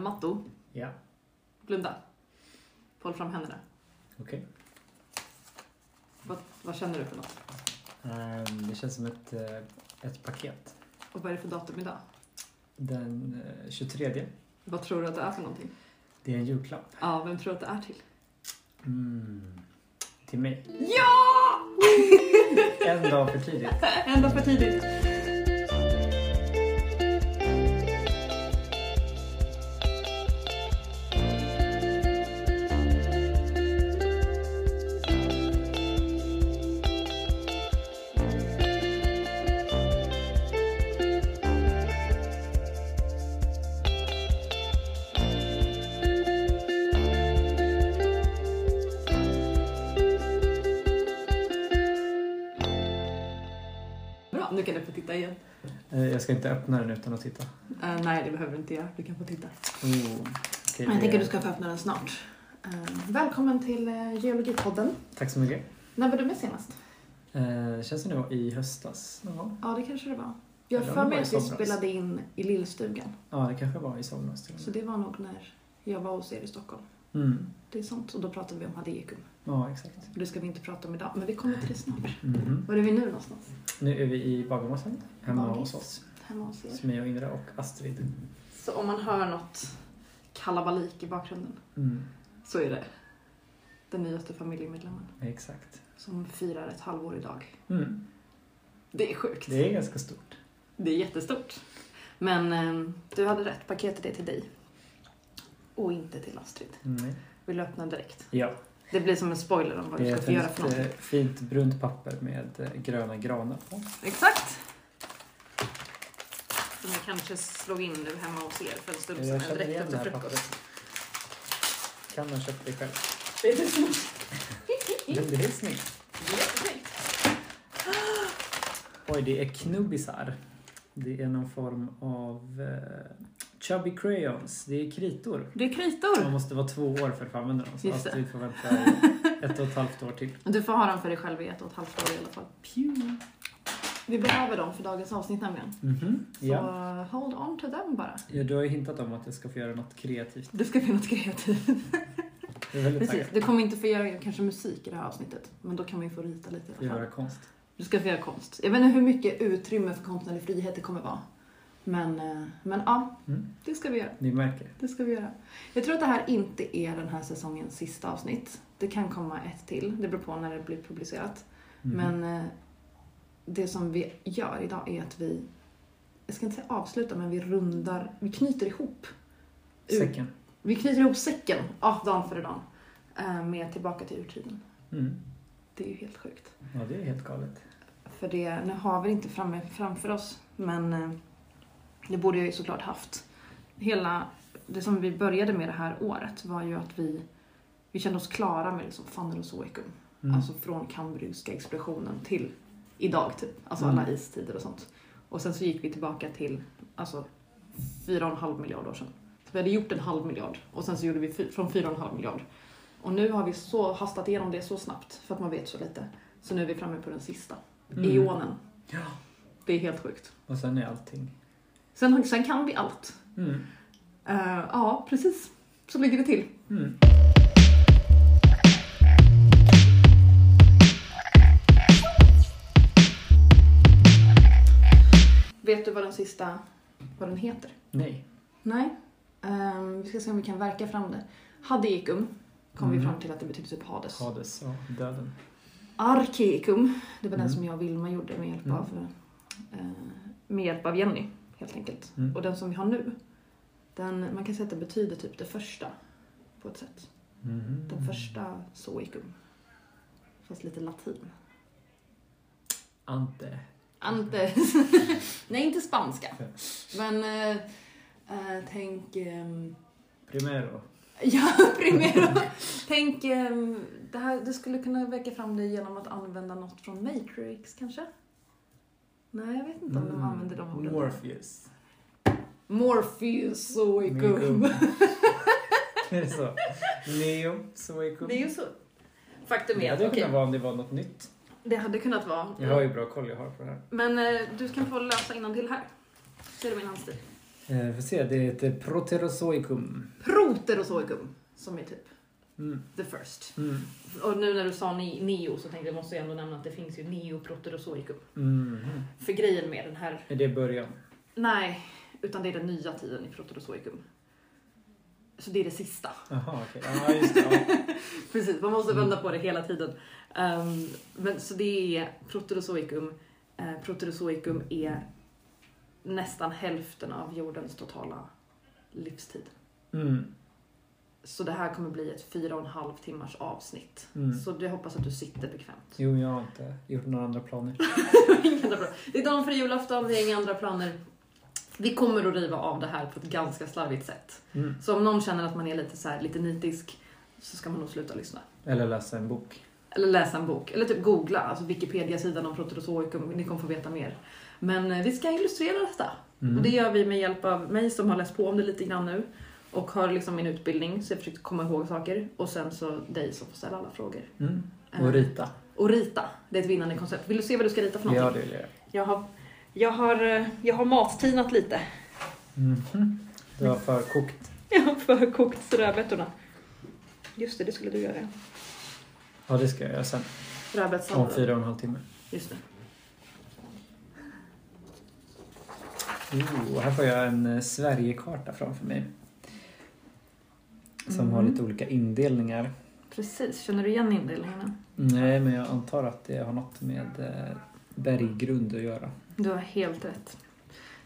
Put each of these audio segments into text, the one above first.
Matto, Ja, blunda. Håll fram händerna. okej. Vad, vad känner du för något? Ehm, det känns som ett, eh, ett paket. Och vad är det för datum idag? Den eh, 23. Vad tror du att det är för någonting? Det är en julklapp. Ja, vem tror du att det är till? Mm. Till mig. Ja! En dag för tidigt. En dag för tidigt. Ska inte öppna den utan att titta. Eh, nej, det behöver du inte göra. Du kan få titta. Oh, Men jag det- tänker att du ska få öppna den snart. Eh, välkommen till uh, Geologipodden. Tack så mycket. När var du med senast? Eh, känns det nu i höstas någon gång? Ja, det kanske det var. Jag har för mig att vi spelade in i lillstugan. Ja, det kanske var i somras Så det var nog när jag var hos er i Stockholm. Mm. Det är sånt. Och då pratade vi om Hadeikum. Ja, exakt. Det ska vi inte prata om idag, men vi kommer till det snart. Mhm. Var är vi nu någonstans? Nu är vi i Bagarmossen, hemma Bagis. hos oss. Hemma hos er. Som är jag, Indra och Astrid. Så om man hör något kalabalik i bakgrunden Mm. så är det den nyaste familjemedlemmen Exakt. som firar ett halvår idag. Mm. Det är sjukt. Det är ganska stort. Det är jättestort. Men eh, du hade rätt, paketet är till dig. Och inte till Astrid. Mm. Vill du öppna direkt? Ja, Det blir som en spoiler om vad det du är ska få göra ett för någonting. eh, fint brunt papper med eh, gröna granar på. Exakt! Som jag kanske slog in nu hemma hos er för en stund sedan, Jag direkt efter frukost. Kan ha köpt det själv. Det är du som Men det är snyggt. Jättesnyggt. Oj, det är knubbisar. Det är någon form av eh, chubby crayons. Det är kritor. Det är kritor. Man måste vara två år för att få använda dem. Så Just det. Astrid får vänta ett och ett halvt år till. Du får ha dem för dig själv i ett och ett halvt år i alla fall. Pew. Vi behöver dem för dagens avsnitt nämligen. Mhm. Så Ja. hold on to them bara. ja, du har ju hintat om att jag ska få göra något kreativt. Det ska bli något kreativt. Precis. taggad. Du kommer inte få göra kanske musik i det här avsnittet. Men då kan man ju få rita lite i Få alla fall. göra konst. Du ska få göra konst. Jag vet inte hur mycket utrymme för konstnärlig frihet det kommer vara. Men, eh, men ja, Mm. det ska vi göra. Ni märker. Det ska vi göra. Jag tror att det här inte är den här säsongens sista avsnitt. Det kan komma ett till. Det beror på när det blir publicerat. Mhm. Men eh, det som vi gör idag är att vi, jag ska inte säga avsluta, men vi rundar, vi knyter ihop. Säcken. Vi knyter ihop säcken, ja, dan för dan, eh, med Tillbaka till urtiden. Mm. Det är ju helt sjukt. Ja, det är helt galet. För det, nu har vi det inte framme framför oss, men eh, det borde jag ju såklart haft. Hela, det som vi började med det här året var ju att vi, vi kände oss klara med liksom Fanner och Zoikum. Mm. Alltså från kambriska explosionen till idag typ. Alltså Mm. alla istider och sånt. Och sen så gick vi tillbaka till alltså fyra och en halv miljard år sedan. Så vi hade gjort en halv miljard och sen så gjorde vi från fyra och en halv miljard. Och nu har vi så hastat igenom det så snabbt för att man vet så lite. Så nu är vi framme på den sista. Mm. Eonen. Ja. Det är helt sjukt. Och sen är allting. Sen, sen kan vi allt. Mm. Eh, ja, precis. Så ligger det till. Mm. Vet du vad den sista, vad den heter? Nej. Nej. Ehm, vi ska se om vi kan verka fram det. Hadeikum kom vi Mm. fram till att det betyder typ Hades. Hades. Ja, döden. Arkeicum, det var den Mm. som jag och Vilma gjorde med hjälp Mm. av, eh, med hjälp av Jenny, helt enkelt. Mm. Och den som vi har nu, den, man kan säga att det betyder typ det första, på ett sätt. Mhm. Den första zoicum. Fast lite latin. Ante. Ante. Nej, inte spanska. Men eh, tänk... ehm, Primero. Ja, primero. Tänk, ehm, det, här, det skulle kunna väcka fram det genom att använda något från Matrix kanske? Nej, jag vet inte om de använder de orden. Morpheus. Morpheus zoicum. är det så? Neo, Zoicum. Det är ju så. Faktum Det är hade att, okej, kunnat vara om det var något nytt. Det hade kunnat vara. Jag har ju bra koll jag har på det här. Men eh, du kan få läsa till här. Ser du min handstil? Eh, får se, det heter Proterozoicum. Proterozoikum, som är typ Mm. the first. Mm. Och nu när du sa ni, neo så tänkte jag måste jag ändå nämna att det finns ju neoproterozoikum. Mm. För grejen med den här, Är det början? nej, utan det är den nya tiden i proterozoikum. Så det är det sista. Jaha, okej. Ja, just det. Ja. Precis, man måste vända på det hela tiden. Ehm, men, så det är proterozoikum. Uh, proterozoikum är nästan hälften av jordens totala livstid. Mm. Så det här kommer bli ett fyra och en halv timmars avsnitt. Mm. Så jag hoppas att du sitter bekvämt. Jo, jag har inte gjort några andra planer. Inga andra planer. Det är dagen för julafton, vi har inga andra planer. Vi kommer att riva av det här på ett ganska slarvigt sätt. Mm. Så om någon känner att man är lite, så här, lite nitisk så ska man nog sluta lyssna. Eller läsa en bok. Eller läsa en bok. Eller typ googla, alltså Wikipedia-sidan om proterozoikum. Ni kommer få veta mer. Men eh, vi ska illustrera detta. Mm. Och det gör vi med hjälp av mig som har läst på om det lite grann nu. Och har liksom min utbildning så jag försöker komma ihåg saker. Och sen så dig som får ställa alla frågor. Mm. Eh, Och rita. Och rita. Det är ett vinnande koncept. Vill du se vad du ska rita för någonting? Ja, det vill jag. Jag har, jag har, eh, jag har mattinat lite. Mhm. Du har förkokt. Jag har förkokt rödbetorna. Just det, det skulle du göra. Ja, det ska jag göra sen. Om Rödbetssallad. fyra och en halv timme. Just det. Oh, här får jag en eh, Sverigekarta framför mig. Som har Mm. lite olika indelningar. Precis, känner du igen indelningarna? Nej, men jag antar att det har något med eh, berggrund att göra. Du har helt rätt.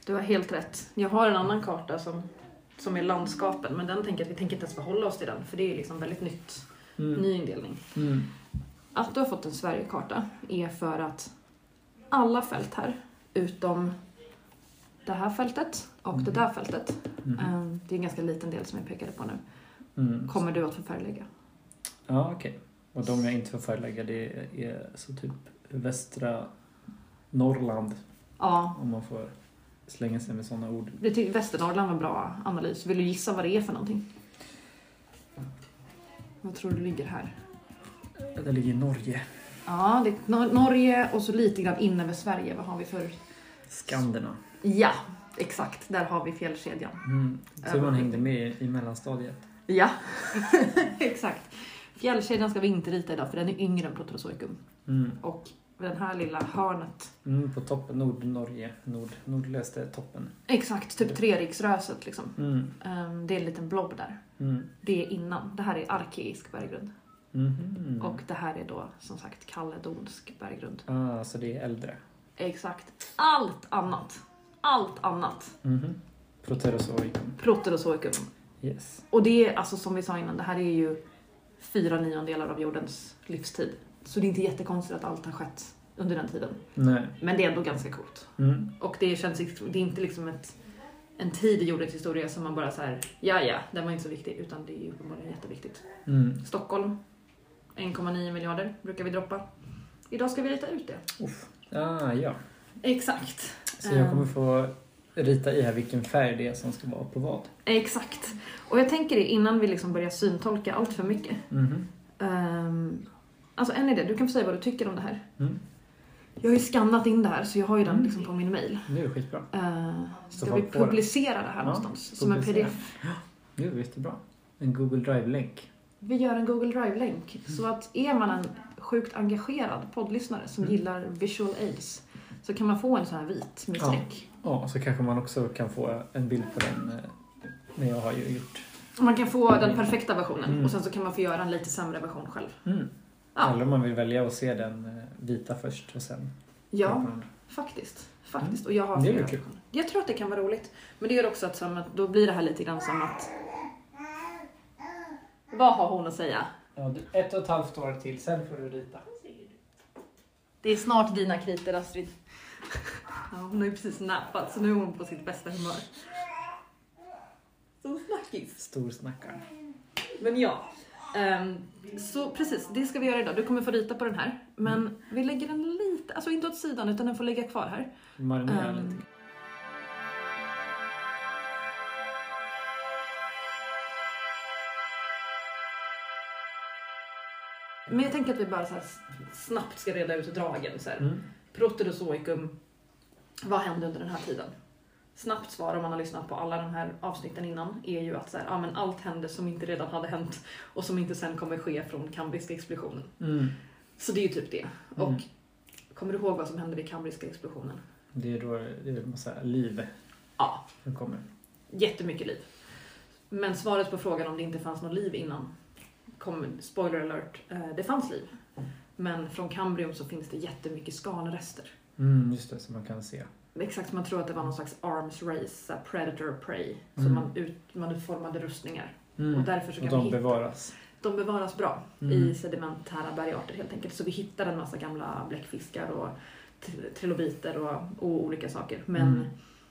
Du har helt rätt. Jag har en annan karta som, som är landskapen, men den tänker att vi tänker inte ens förhålla oss till den, för det är liksom väldigt nytt. Mm. Ny indelning. Mm. Att du har fått en Sverigekarta är för att alla fält här, utom det här fältet och det där fältet, Mhm. eh, det är en ganska liten del som jag pekade på nu, Mm. kommer du att få färglägga. Ja, okej. Och de jag inte får förlägga det är så typ västra Norrland. Ja, Om man får slänga sig med sådana ord. det tycker Västernorrland var bra analys. Vill du gissa vad det är för någonting? Vad tror du ligger här? Det ligger i Norge. Ja, det är Nor- Norge och så lite grann in över Sverige. Vad har vi för... Skanderna. Ja, exakt. Där har vi fjällkedjan. Mm. Tur man hängde med i mellanstadiet. Ja, exakt. Fjällkedjan ska vi inte rita idag för den är yngre än Proterozoikum. Mm. Och den här lilla hörnet, Mm, på toppen, Nordnorge. Nord, nordligaste toppen. exakt, typ treriksröset liksom. Mm. Ehm, det är en liten blob där. Mm. Det är innan. Det här är arkeisk berggrund. Mhm. Och det här är då som sagt kaledonsk berggrund. Ah, så det är äldre. Exakt. Allt annat, allt annat, Mhm. Proterozoikum. Proterozoikum. Yes. Och det är alltså som vi sa innan, det här är ju fyra niondelar av jordens livstid. Så det är inte jättekonstigt att allt har skett under den tiden. Nej. Men det är ändå ganska coolt. Mm. Och det känns, det är inte liksom ett, en tid i jordens historia som man bara så här, ja ja, den var inte så viktig, utan det är ju uppenbarligen jätteviktigt. Mm. Stockholm, 1,9 miljarder brukar vi droppa. Idag ska vi rita ut det. Ah, ja. Exakt. Så jag kommer Ehm. få rita i här vilken färg det är som ska vara på vad. Exakt. Och jag tänker det innan vi liksom börjar syntolka allt för mycket. Mhm. Um, alltså en idé, du kan få säga vad du tycker om det här. Mm. Jag har ju skannat in det här så jag har ju den Mm. liksom på min mail. Det är skitbra. Uh, ska vi publicera det här Ja, någonstans? Som en publicera. pdf? Det är jättebra. En Google Drive-länk. Vi gör en Google Drive-länk. Så att är man en sjukt engagerad poddlyssnare som Mm. gillar visual aids så kan man få en sån här vit med Ja. streck. Ja, så kanske man också kan få en bild på den. eh, Men jag har ju gjort. Man kan få den perfekta versionen Mm. och sen så kan man få göra en lite sämre version själv. Mm. Ja. Eller om man vill välja att se den eh, vita först och sen. Ja, faktiskt. Faktiskt. Och jag har Det är kul. Jag tror att det kan vara roligt. Men det gör också att, som då blir det här lite grann som att... Vad har hon att säga? Ja, ett och ett halvt år till, sen får du rita. Det är snart dina kriter Astrid. Ja, hon har ju precis nappat så nu är hon på sitt bästa humör. Så snackis. Storsnackaren. Men ja. Ehm, så precis, det ska vi göra idag. Du kommer få rita på den här. Men vi lägger den lite, alltså inte åt sidan utan den får ligga kvar här. Marinera Ehm, lite. Men jag tänker att vi bara så snabbt ska reda ut dragen. Så här. Mm. Proterozoikum, vad hände under den här tiden? Snabbt svar om man har lyssnat på alla de här avsnitten innan är ju att så här, ja, men allt hände som inte redan hade hänt och som inte sen kommer ske från kambriska explosionen. Mm. Så det är ju typ det. Och Mm. kommer du ihåg vad som hände vid kambriska explosionen? Det är då det är massa liv Ja, som kommer. jättemycket liv. Men svaret på frågan om det inte fanns något liv innan kom, spoiler alert, eh, det fanns liv. Men från Kambrium så finns det jättemycket skalrester. Mm, just det, som man kan se. Exakt, man tror att det var någon slags arms race, predator prey. Så Mm. man, ut, man utformade rustningar. Mm. Och därför så Och kan vi de hitta, bevaras. de bevaras bra Mm. i sedimentära bergarter helt enkelt. Så vi hittar en massa gamla bläckfiskar och tr- trilobiter och, och olika saker. Men Mm.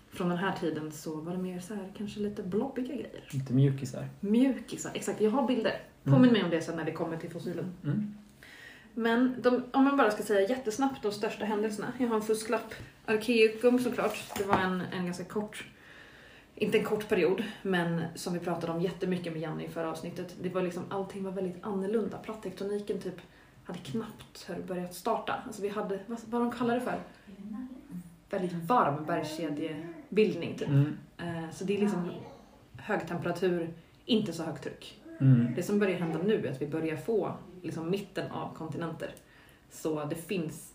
från den här tiden så var det mer så här, kanske lite blobbiga grejer. Lite mjukisar. Mjukisar, exakt. Jag har bilder. Mm. Påminn mig om det sen när vi kommer till fossilen. Men de, om man bara ska säga jättesnabbt de största händelserna. Jag har en fusklapp. Arkeicum såklart. Det var en, en ganska kort, inte en kort period, men som vi pratade om jättemycket med Janne i förra avsnittet. Det var liksom, allting var väldigt annorlunda. Plattektoniken typ hade knappt börjat starta. Alltså vi hade, vad, vad de kallar det för? Väldigt varm bergskedjebildning typ. Mm. Eh, Så det är liksom hög temperatur, inte så högt tryck. Mm. Det som börjar hända nu är att vi börjar få liksom, mitten av kontinenter. Så det finns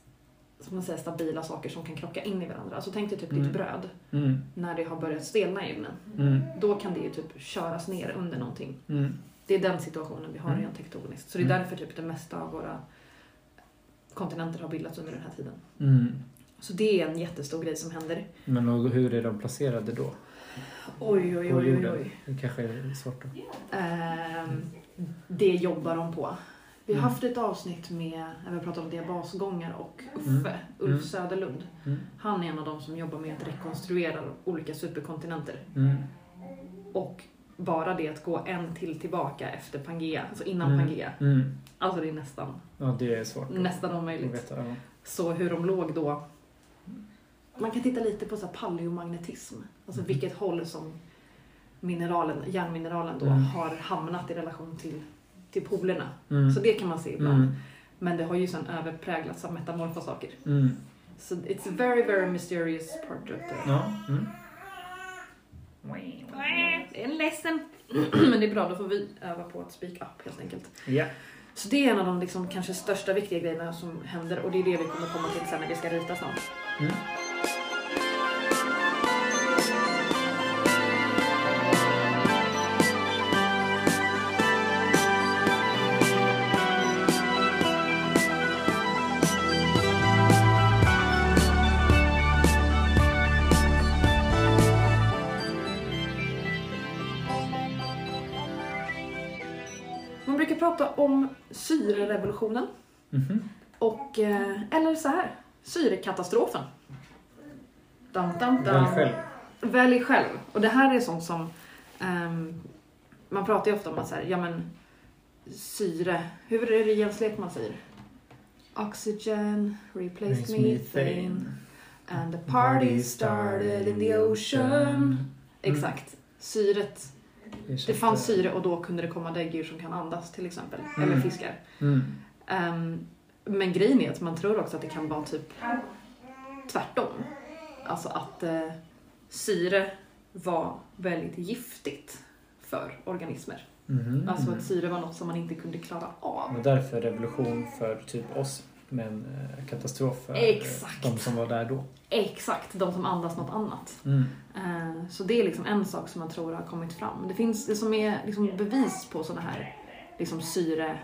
som man säger, stabila saker som kan krocka in i varandra. Alltså tänk dig typ Mm. ditt bröd. Mm. När det har börjat stelna i ugnen. Mm. Då kan det ju typ köras ner under någonting. Mm. Det är den situationen vi har Mm. rent tektoniskt. Så det är Mm. därför typ det mesta av våra kontinenter har bildats under den här tiden. Så det är en jättestor grej som händer. Men och hur är de placerade då? Oj, oj, oj, oj, oj. Det kanske är svårt då. Ehm, det jobbar de på. Vi har Mm. haft ett avsnitt med, när vi pratat om diabasgångar och Uffe, Mm. Ulf Mm. Söderlund. Mm. Han är en av de som jobbar med att rekonstruera olika superkontinenter. Mm. Och bara det att gå en till tillbaka efter Pangea, alltså innan Mm. Pangea. Mm. Alltså det är nästan, Ja, det är svårt. nästan omöjligt. veta. Ja. Så hur de låg då. Man kan titta lite på så här paleomagnetism. Alltså vilket håll som mineralen, järnmineralen då Mm. har hamnat i relation till, till polerna. Mm. Så det kan man se ibland. Mm. Men det har ju sen överpräglats av metamorfa saker. Mm. Så it's a very, very mysterious part of the... Ja. Mm. Det är en ledsen. Men det är bra, då får vi öva på att speak up helt enkelt. Ja. Så det är en av de liksom, kanske största viktiga grejerna som händer och det är det vi kommer komma till sen när vi ska rita snart. Om syrerevolutionen Mhm. och, eh, eller så här, syrekatastrofen. Dam, dam, dam. Välj själv. Välj själv. Och det här är sånt som ehm, man pratar ju ofta om att så här, ja men syre, hur är det Jens Lekman säger? Oxygen replaced methane and the party started in the ocean. Exakt. Syret, det fanns syre och då kunde det komma däggdjur som kan andas till exempel. Mm. Eller fiskar. Mm. Ehm, men grejen är att man tror också att det kan vara typ tvärtom. Alltså att eh, syre var väldigt giftigt för organismer. Mhm. Alltså att syre var något som man inte kunde klara av. Och därför revolution för typ oss. Men eh, katastrof för eh, Exakt. de som var där då. Exakt, de som andas något annat. Mm. Eh, så det är liksom en sak som man tror har kommit fram. Det finns det som är liksom bevis på sådana här liksom syre,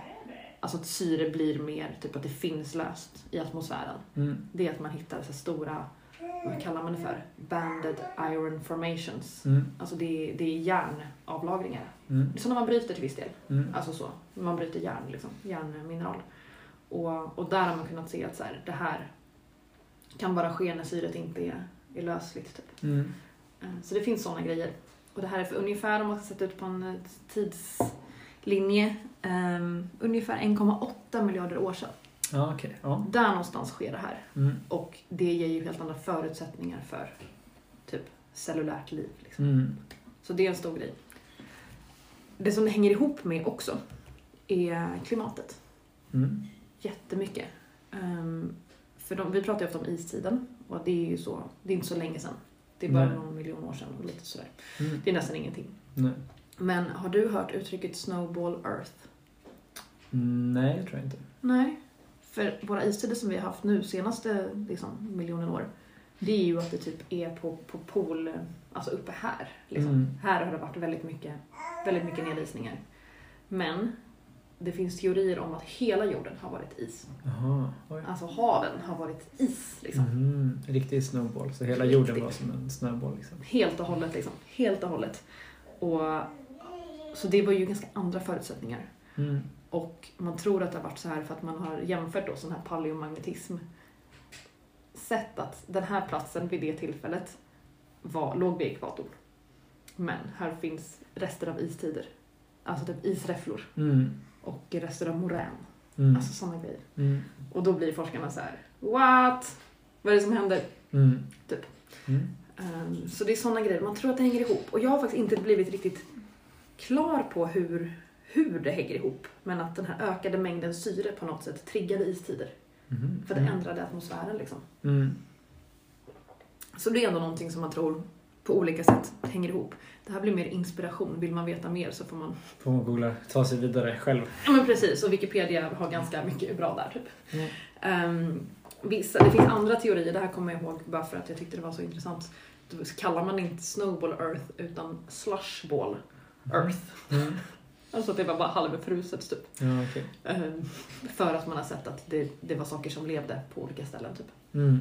alltså att syre blir mer, typ att det finns löst i atmosfären. Mm. Det är att man hittar så stora, vad kallar man det för? Banded iron formations. Mm. Alltså det är, det är järnavlagringar. Mm. Det är sådana man bryter till viss del. Mm. Alltså så. Man bryter järn, liksom. järnmineral. Och, och där har man kunnat se att så här, det här kan bara ske när syret inte är, är lösligt. Typ. Mm. Eh, Så det finns sådana grejer. Och det här är för ungefär, om man ska sätta ut på en eh, tidslinje, um, ungefär 1,8 miljarder år sedan. Ja, okej. Ja. Där någonstans sker det här. Mm. Och det ger ju helt andra förutsättningar för typ cellulärt liv. Liksom. Mm. Så det är en stor grej. Det som det hänger ihop med också är klimatet. Mm. Jättemycket. Um, för de, vi pratar ju ofta om istiden och det är ju så, det är inte så länge sedan. Det är bara Nej. någon miljon år sedan och lite sådär. Mm. Det är nästan ingenting. Nej. Men har du hört uttrycket snowball earth? Mm, nej, det tror jag inte. Nej. För våra istider som vi har haft nu senaste liksom, miljonen år, det är ju att det typ är på, på pol, alltså uppe här. Liksom. Mm. Här har det varit väldigt mycket, väldigt mycket nedisningar. Men det finns teorier om att hela jorden har varit is. Jaha, oj. Alltså haven har varit is. Liksom. Mhm, Riktig snowball, så hela jorden var som en snöboll liksom. Helt och hållet. Liksom. Helt och hållet. Och, så det var ju ganska andra förutsättningar. Mm. Och man tror att det har varit så här för att man har jämfört då sån här paleomagnetism. Sett att den här platsen vid det tillfället var, låg vid ekvatorn. Men här finns rester av istider. Alltså typ isräfflor Mm. Och rester av morän. Mm. Alltså sådana grejer. Mm. Och då blir forskarna så här: What? Vad är det som händer? Mm. Typ. Mm. Ehm, Så det är sådana grejer, man tror att det hänger ihop. Och jag har faktiskt inte blivit riktigt klar på hur, hur det hänger ihop. Men att den här ökade mängden syre på något sätt triggade istider. Mhm. För det ändrade atmosfären liksom. Mm. Så det är ändå någonting som man tror på olika sätt hänger ihop. Det här blir mer inspiration. Vill man veta mer så får man... Får man googla, ta sig vidare själv. Ja men precis, och Wikipedia har ganska mycket bra där typ. Mm. Ehm, vissa, det finns andra teorier, det här kommer jag ihåg bara för att jag tyckte det var så intressant. Då kallar man inte snowball earth utan slushball earth. Mm. Alltså att det var bara halvfruset typ. Ja, okej. Ehm, för att man har sett att det, det var saker som levde på olika ställen typ. Mm.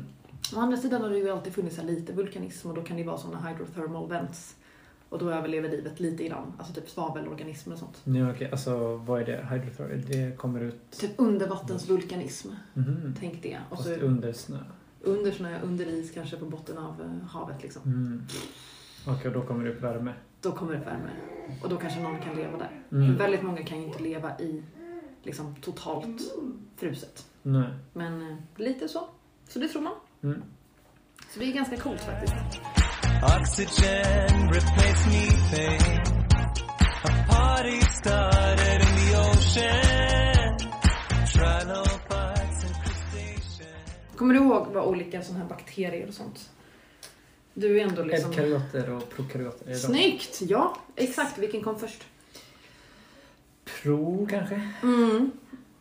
Å andra sidan har det ju alltid funnits lite vulkanism och då kan det vara sådana hydrothermal vents. Och då överlever livet lite grann, alltså typ svavelorganismer och sånt. Ja, okej. Alltså, vad är det? Hydrotherapy? Det kommer ut... Typ undervattensvulkanism, Mhm. tänk det. Och Fast så under snö. under snö, under is, kanske på botten av eh, havet liksom. Mm. Okej, och då kommer det upp värme. Då kommer det värme. Och då kanske någon kan leva där. Mm. För väldigt många kan ju inte leva i liksom totalt fruset. Nej. Men eh, lite så. Så det tror man. Mm. Så det är ganska coolt faktiskt. Oxygen replace methane. A party started in the ocean. Trilobites and crustaceans. Kommer du ihåg vad olika sådana här bakterier och sånt? Du är ändå liksom... Eukaryoter och prokaryoter. är de- Snyggt! Ja, exakt. Vilken kom först? Pro kanske? Mm.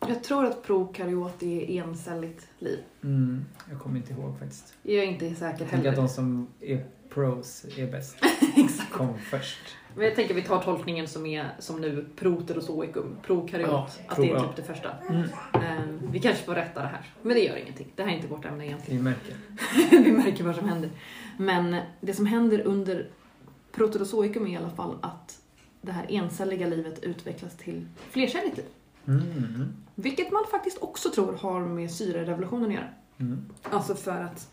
Jag tror att prokaryot är encelligt liv. Mm. Jag kommer inte ihåg faktiskt. Jag är inte säker Jag tänker att heller. de som är pros är bäst. Exakt. Kom först. Men jag tänker vi tar tolkningen som är som nu proterozoikum, prokaryot. Ja, att pro- det är typ det första. Mm. Eh, vi kanske får rätta det här. Men det gör ingenting. Det här är inte vårt ämne egentligen. Ni märker. vi märker vad som händer. Men det som händer under proterozoikum är i alla fall att det här encelliga livet utvecklas till flercelligt liv. Mm. Vilket man faktiskt också tror har med syrerevolutionen att göra. Mm. Alltså för att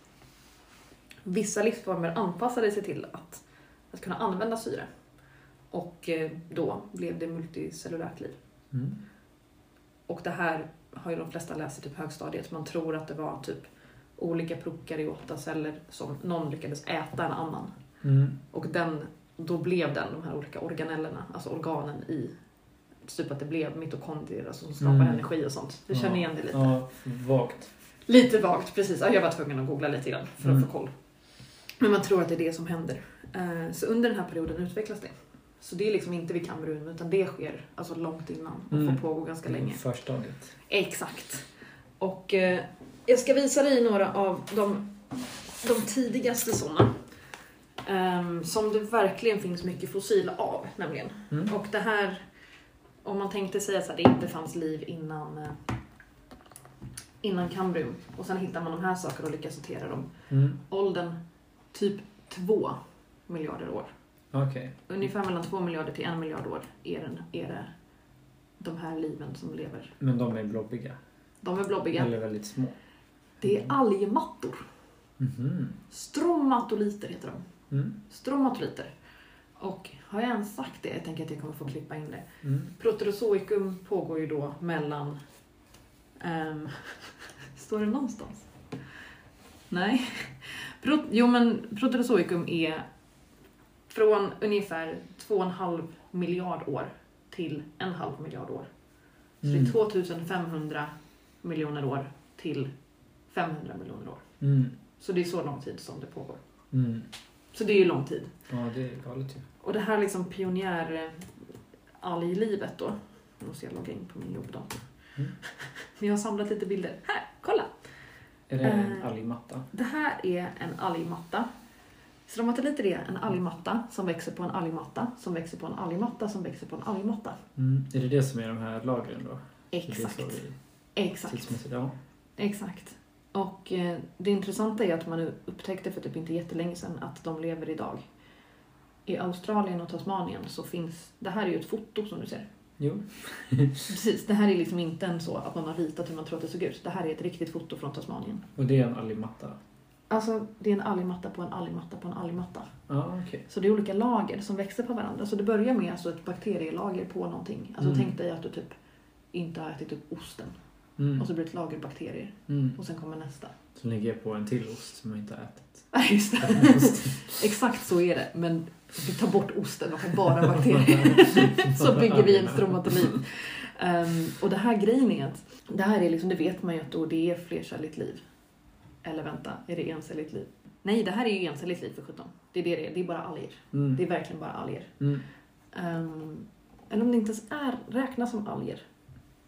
vissa livsformer anpassade sig till att, att kunna använda syre. Och eh, då blev det multicellulärt liv. Mm. Och det här har ju de flesta läst i typ högstadiet. Man tror att det var typ olika prokaryota celler som någon lyckades äta en annan. Mm. Och den, då blev den, de här olika organellerna, alltså organen i typ att det blev mitokondrier alltså som skapar Mm. energi och sånt. Du känner igen det lite? Ja, vagt. Lite vagt, precis. Ja, jag var tvungen att googla lite grann för att Mm. få koll. Men man tror att det är det som händer. Eh, Så under den här perioden utvecklas det. Så det är liksom inte vid Kambrun utan det sker alltså långt innan och Mm. får pågå ganska länge. Förstadiet. Exakt. Och eh, jag ska visa dig några av de, de tidigaste sådana. Ehm, som det verkligen finns mycket fossil av nämligen. Mm. Och det här, om man tänkte säga så här, det inte fanns liv innan, eh, innan Kambrium och sen hittar man de här sakerna och lyckas sortera dem. Mm. Åldern typ 2 miljarder år. Okej. Ungefär mellan 2 miljarder till 1 miljard år är, den, är det de här liven som lever. Men de är blobbiga. De är blobbiga. Eller väldigt små. Det är algmattor. Mhm. Stromatoliter heter de. Mm. Stromatoliter. Och har jag ens sagt det? Jag tänker att jag kommer få klippa in det. Mm. Proterozoikum pågår ju då mellan... ehm, står det någonstans? Nej. Pro, jo men Proterozoikum är från ungefär 2,5 miljard år till en halv miljard år. Så det är Mm. 2500 miljoner år till 500 miljoner år. Mm. Så det är så lång tid som det pågår. Mm. Så det är ju lång tid. Ja, det är galet ju. Och det här liksom pionjär alglivet då. Nu måste jag logga in på min jobbdator. Mm. Vi har samlat lite bilder. Här, kolla! Är det en Eh. algmatta? Det här är en algmatta. Stromatoliter är en algmatta som växer på en algmatta som växer på en algmatta som växer på en algmatta. Mm. Är det det som är de här lagren då? Exakt. Det så Exakt. ja. Exakt. Och eh, det intressanta är att man upptäckte för typ inte jättelänge sedan att de lever idag. I Australien och Tasmanien så finns, det här är ju ett foto som du ser. Jo. Precis, det här är liksom inte en så att man har ritat hur man tror att det såg ut. Det här är ett riktigt foto från Tasmanien. Och det är en algmatta? Alltså, det är en algmatta på en algmatta på en algmatta. Ja, okej. Så det är olika lager som växer på varandra. Så det börjar med alltså ett bakterielager på någonting. Alltså Mm. tänk dig att du typ inte har ätit upp osten. Mm. Och så blir det ett lager bakterier. Mm. Och sen kommer nästa. Så ligger jag på en till ost som jag inte har ätit. Nej, just det. Exakt så är det. Men vi tar bort osten och har bara bakterier. så bygger vi en stromatolit. Um, och det här grejen är att det här är liksom, det vet man ju att då det är flercelligt liv. Eller vänta, är det encelligt liv? Nej, det här är ju encelligt liv för 17. Det är det det är. Det är bara alger. Mm. Det är verkligen bara alger. Mm. Um, eller om det inte ens är, räknas som alger.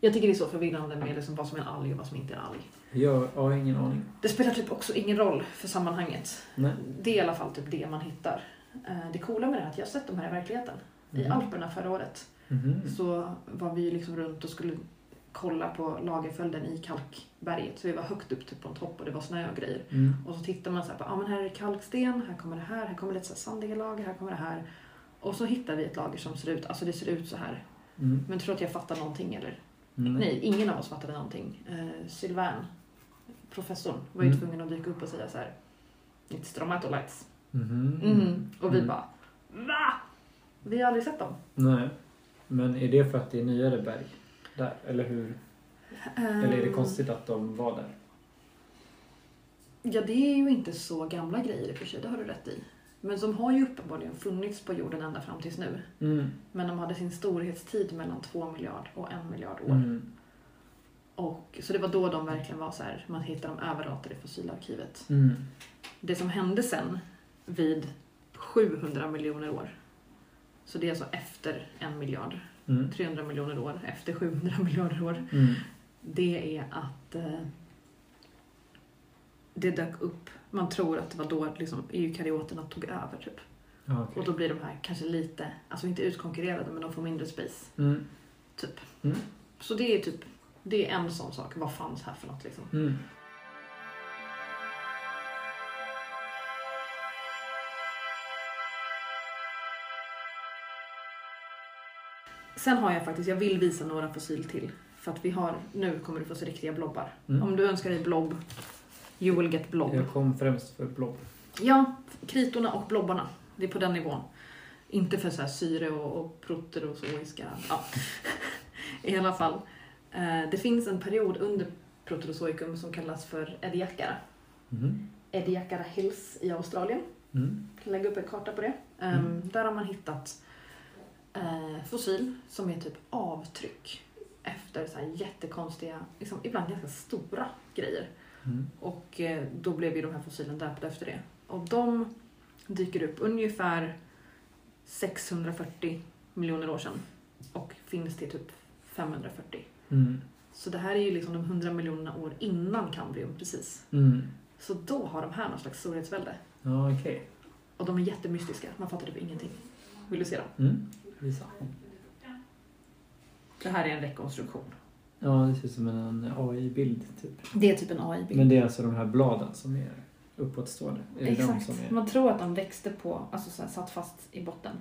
Jag tycker det är så förvirrande med liksom vad som är en alg och vad som inte är en alg. Jag, jag har ingen aning. Det spelar typ också ingen roll för sammanhanget. Nej. Det är i alla fall typ det man hittar. Eh, Det coola med det är att jag har sett de här i verkligheten. I Mhm. Alperna förra året Mhm. så var vi liksom runt och skulle kolla på lagerföljden i kalkberget. Så vi var högt upp typ på en topp och det var snö och grejer. Mm. Och så tittar man så här på, ah, men här är det kalksten, här kommer det här, här kommer lite så här sandiga lager, här kommer det här. Och så hittar vi ett lager som ser ut, alltså det ser ut så här. Mm. Men tror att jag fattar någonting eller? Mm. Nej, ingen av oss fattade någonting. Eh, Sylvain, professorn, var ju Mm. tvungen att dyka upp och säga så här. It's stromatolites. Mhm. Mhm. Och vi Mm. bara VA? Vi har aldrig sett dem. Nej. Men är det för att det är nyare berg där? Eller hur? Eller är det Ehm, konstigt att de var där? Ja, det är ju inte så gamla grejer i och för sig, det har du rätt i. Men de har ju uppenbarligen funnits på jorden ända fram tills nu. Mm. Men de hade sin storhetstid mellan 2 miljard och 1 miljard år. Mm. Och, så det var då de verkligen var så här, man hittade dem överallt i fossilarkivet. Mm. Det som hände sen vid 700 miljoner år, så det är alltså efter en miljard, Mm. 300 miljoner år efter 700 miljarder år, Mm. det är att eh, det dök upp, man tror att det var då liksom, eukaryoterna tog över typ. Okej. Och då blir de här kanske lite, alltså inte utkonkurrerade men de får mindre space. Mm. Typ. Mm. Så det är typ, det är en sån sak, vad fanns här för något liksom. Mm. Sen har jag faktiskt, jag vill visa några fossil till. För att vi har, nu kommer du få se riktiga blobbar. Mm. Om du önskar dig blob, you will get blob. Jag kom främst för blob. Ja, kritorna och blobbarna. Det är på den nivån. Inte för så syre och, och proterozoiska. Ja. I alla fall. Eh, det finns en period under proterozoikum som kallas för Ediacara. Mm. Ediacara Hills i Australien. Mm. Jag kan lägga upp en karta på det. Um, Mm. Där har man hittat eh, fossil som är typ avtryck efter så jättekonstiga, liksom, ibland ganska stora grejer. Mm. Och eh, då blev ju de här fossilen döpta efter det. Och de dyker upp ungefär 640 miljoner år sedan och finns till typ 540. Mm. Så det här är ju liksom de 100 miljonerna år innan kambrium precis. Mm. Så då har de här någon slags storhetsvälde. Ja, okej. Och de är jättemystiska, man fattar typ ingenting. Vill du se dem? Mm. Visa. Det här är en rekonstruktion. Ja, det ser ut som en AI-bild typ. Det är typ en AI-bild. Men det är alltså de här bladen som är uppåtstående? Är de Exakt. som är... Man tror att de växte på, alltså så här, satt fast i botten.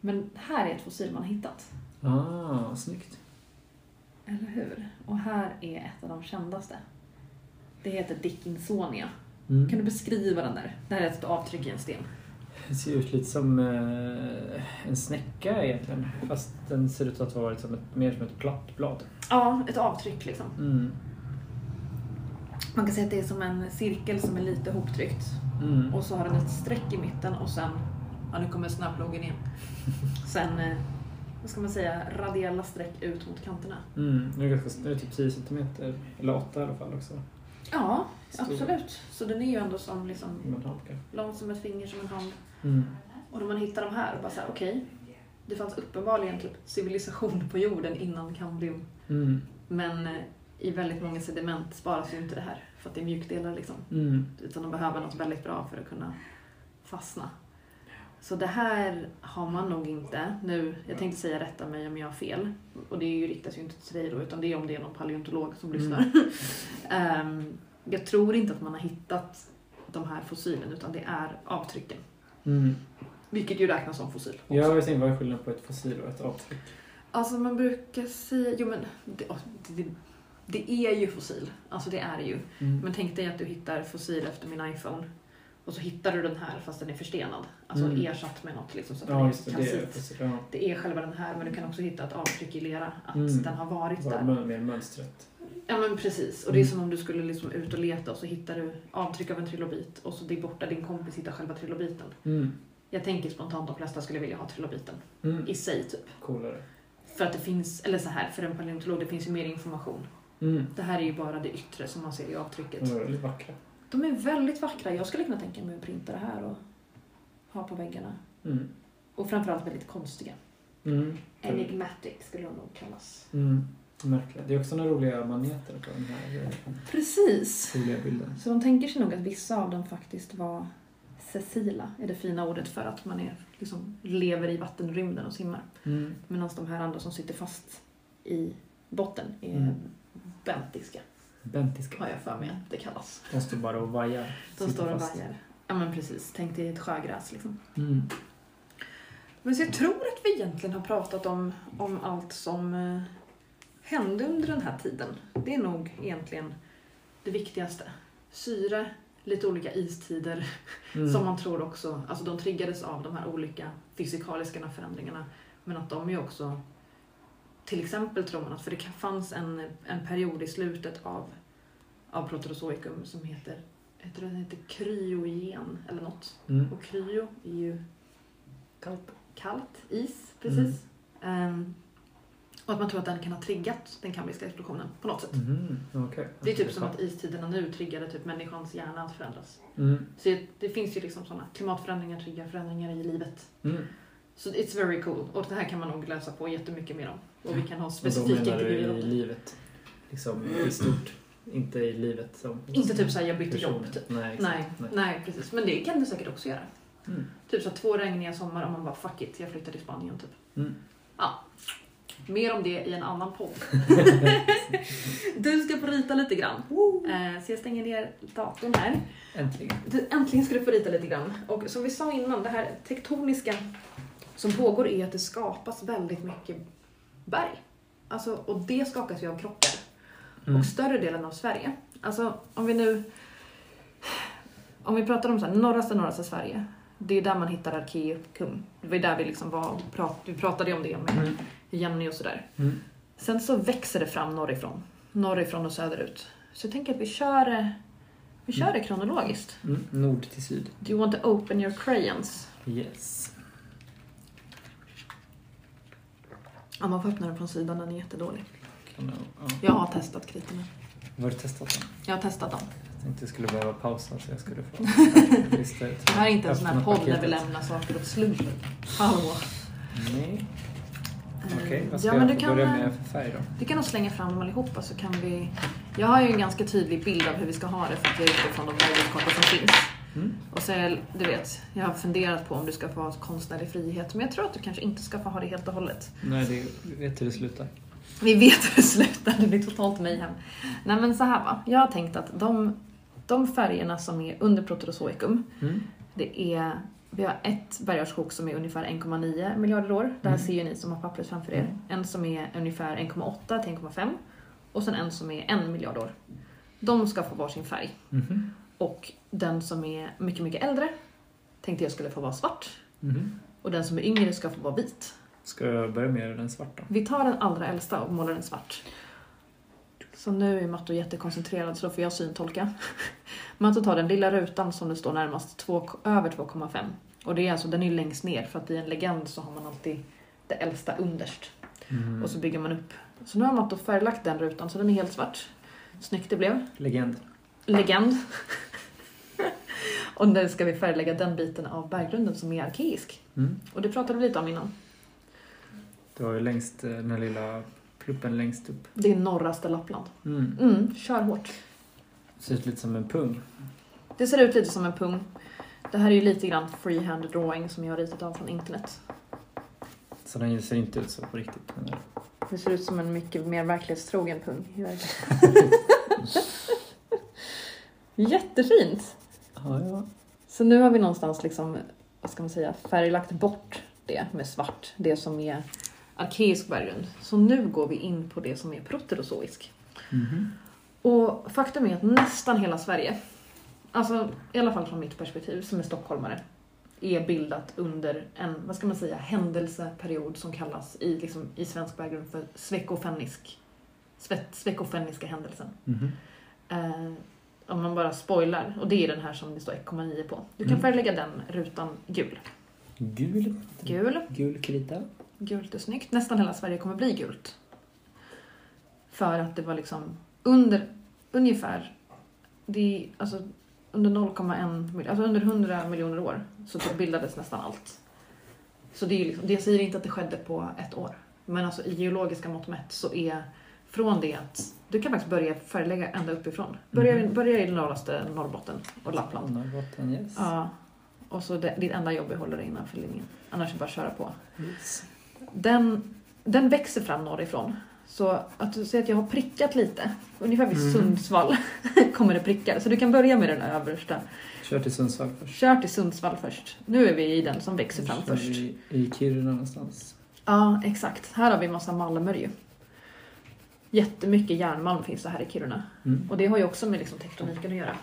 Men här är ett fossil man har hittat. Ah, snyggt. Eller hur? Och här är ett av de kändaste. Det heter Dickinsonia. Mm. Kan du beskriva den där? Det här är ett avtryck i en sten. Det ser ut lite som eh, en snäcka egentligen. Fast den ser ut att vara liksom ett, mer som ett platt blad. Ja, ett avtryck liksom. Mm. Man kan säga att det är som en cirkel som är lite hoptryckt. Mm. Och så har den ett streck i mitten och sen, ja nu kommer snapploggen igen. Sen, eh, vad ska man säga, radiella streck ut mot kanterna. Mm. Det, är ganska, det är typ 10 centimeter, eller 8 i alla fall också. Ja, Stor. absolut. Så den är ju ändå som liksom lång som ett finger, som en hand. Mm. Och när man hittar de här, bara så här, okej. det fanns uppenbarligen typ civilisation på jorden innan kambrium. Mm. Men eh, i väldigt många sediment sparas ju inte det här. För att det är mjukdelar liksom. Mm. Utan de behöver något väldigt bra för att kunna fastna. Så det här har man nog inte nu. Jag tänkte säga rätta mig om jag har fel. Och det är ju, riktas ju inte till dig då, utan det är om det är någon paleontolog som lyssnar. Ehm, jag tror inte att man har hittat de här fossilen, utan det är avtrycken. Mm. Vilket ju räknas som fossil. också. Jag tänkte, vad är skillnaden på ett fossil och ett avtryck? Alltså man brukar säga, jo men det, det, det är ju fossil. Alltså det är det ju. Mm. Men tänk dig att du hittar fossil efter min iPhone. Och så hittar du den här fast den är förstenad. Alltså Mm. ersatt med något liksom så att Ja, den det. Det är fossil. Ja. Det är själva den här men du kan också hitta ett avtryck i lera. Att Mm. den har varit Bara där. mer mönstret. Ja men precis. Och det är Mm. som om du skulle liksom ut och leta och så hittar du avtryck av en trilobit. Och så det är borta, din kompis hittar själva trilobiten. Mm. Jag tänker spontant de flesta skulle vilja ha trilobiten. Mm. I sig typ. Coolare. För att det finns, eller så här, för en paleontolog, det finns ju mer information. Mm. Det här är ju bara det yttre som man ser i avtrycket. De är väldigt vackra. De är väldigt vackra. Jag skulle kunna tänka mig att printa det här och ha på väggarna. Mm. Och framförallt väldigt konstiga. Mm. Enigmatic skulle de nog kallas. Mm. Märkliga. Det är också några roliga maneter på den här eh, Precis. roliga bilden. Så de tänker sig nog att vissa av dem faktiskt var sessila, är det fina ordet för att man är, liksom, lever i vattenrymden och simmar. Mm. Medan de här andra som sitter fast i botten är Mm. bentiska, Bentiska. har jag för mig att det kallas. De står bara och vajar. De står och fast. vajar. Ja men precis, tänk dig ett sjögräs liksom. Mm. Men så jag tror att vi egentligen har pratat om, om allt som eh, hände under den här tiden. Det är nog egentligen det viktigaste. Syre, lite olika istider Mm. som man tror också, alltså de triggades av de här olika fysikaliska förändringarna. Men att de är också, till exempel tror man att, för det kan- fanns en, en period i slutet av, av Proterozoikum som heter, heter det, heter kryogen eller något. Mm. Och kryo är ju Kallt. kallt, is, precis. Ehm, och att man tror att den kan ha triggat den kambriska explosionen på något sätt. Mhm, okej. Det är typ som att istiderna nu triggade typ människans hjärna att förändras. Mm. Så det, det finns ju liksom sådana klimatförändringar triggar förändringar i livet. Mm. Så it's very cool. Och det här kan man nog läsa på jättemycket mer om. Och vi kan ha specifika intervjuer om i det. livet? Liksom i stort? Inte i livet som... Inte typ såhär, jag bytte jobb typ. Nej, exakt. Nej, nej, precis. Men det kan du säkert också göra. Mm. Typ så två regniga sommar och man bara fuck it, jag flyttar till Spanien typ. Mm. Mer om det i en annan podd. du ska få rita lite grann. Eh, så jag stänger ner datorn här. Äntligen. Du, äntligen ska du få rita lite grann. Och som vi sa innan, det här tektoniska som pågår är att det skapas väldigt mycket berg. Alltså, och det skakas ju av krockar. Mm. Och större delen av Sverige. Alltså om vi nu... Om vi pratar om så här, norraste norraste Sverige. Det är där man hittar Arkeum. Det var ju där vi liksom var prat, vi pratade om det med Mm. Jenny och sådär. Mm. Sen så växer det fram norrifrån. Norrifrån och söderut. Så jag tänker att vi kör, det- vi kör det kronologiskt. Mm. Nord till syd. Do you want to open your crayons? Yes. Ja, man får öppna den från sidan, den är jättedålig. Kan jag, ja. Jag har testat kritorna. Har du testat den? Jag har testat dem. Jag tänkte jag skulle behöva pausa så jag skulle få lista ut. Det här är inte en sån här podd där vi lämnar saker åt slumpen. Hallå. Nej. Okej, Eh, vad ska ja, men jag kan, börja eh, med för färg då? Du kan nog slänga fram dem allihopa så kan vi... Jag har ju en ganska tydlig bild av hur vi ska ha det för att jag utgår från de bergkartor som finns. Mm. Och så, är- du vet, jag har funderat på om du ska få ha konstnärlig frihet men jag tror att du kanske inte ska få ha det helt och hållet. Nej, det du vet hur det slutar. Vi vet hur det slutar, det blir totalt mayhem. Nej men så här va, jag har tänkt att de, de färgerna som är under Proterozoikum, Mm. det är, vi har ett bergartssjok som är ungefär 1,9 miljarder år. Det här Mm. ser ju ni som har pappret framför er. En som är ungefär 1,8 till 1,5 och sen en som är en miljard år. De ska få varsin färg. Mhm. Och den som är mycket, mycket äldre tänkte jag skulle få vara svart. Mhm. Och den som är yngre ska få vara vit. Ska jag börja med den svarta? Vi tar den allra äldsta och målar den svart. Så nu är Matto jättekoncentrerad så då får jag syntolka. Matto tar den lilla rutan som det står närmast, två, över 2,5. Och det är alltså, den är längst ner för att i en legend så har man alltid det äldsta underst. Mm. Och så bygger man upp. Så nu har Matto färglagt den rutan så den är helt svart. Snyggt det blev. Legend. Legend. Och nu ska vi färglägga den biten av berggrunden som är arkeisk. Mm. Och det pratade vi lite om innan. Du har ju längst eh, den lilla pluppen längst upp. Det är norraste Lappland. Mm. Mm, kör hårt. Ser ut lite som en pung. Det ser ut lite som en pung. Det här är ju lite grann freehand drawing som jag har ritat av från internet. Så den ser inte ut så på riktigt. Eh, Det ser ut som en mycket mer verklighetstrogen pung. Jättefint! ja, ja. Så nu har vi någonstans liksom, vad ska man säga, färglagt bort det med svart, det som är arkeisk berggrund. Så nu går vi in på det som är proterozoisk. Mhm. Och faktum är att nästan hela Sverige, alltså i alla fall från mitt perspektiv som är stockholmare, är bildat under en, vad ska man säga, händelseperiod som kallas i, liksom, i svensk berggrund för svekofennisk, sve- svekofenniska händelsen. Mhm. Eh, om man bara spoilar, och det är den här som det står 1,9 på. Du kan Mm. färglägga den rutan gul. Gul. Gul. Gul krita. Gult är snyggt. Nästan hela Sverige kommer bli gult. För att det var liksom under ungefär, det alltså under 0,1 mil- alltså under 100 miljoner år så typ bildades nästan allt. Så det, är liksom, det säger inte att det skedde på ett år. Men alltså i geologiska mått mätt så är från det att du kan faktiskt börja färglägga ända uppifrån. Börja, Mhm. börja i norraste Norrbotten och Lappland. Norrbotten, yes. Ja. Och så det, ditt enda jobb är att hålla dig innanför linjen. Annars är det bara att köra på. yes. Den, den växer fram norrifrån. Så att du ser att jag har prickat lite, ungefär vid Mhm. Sundsvall kommer det prickar. Så du kan börja med den översta. Kör till Sundsvall först. Kör till Sundsvall först. Nu är vi i den som växer fram först. vi I Kiruna någonstans. Ja, exakt. Här har vi massa malmer ju. Jättemycket järnmalm finns det här i Kiruna. Mm. Och det har ju också med liksom tektoniken att göra.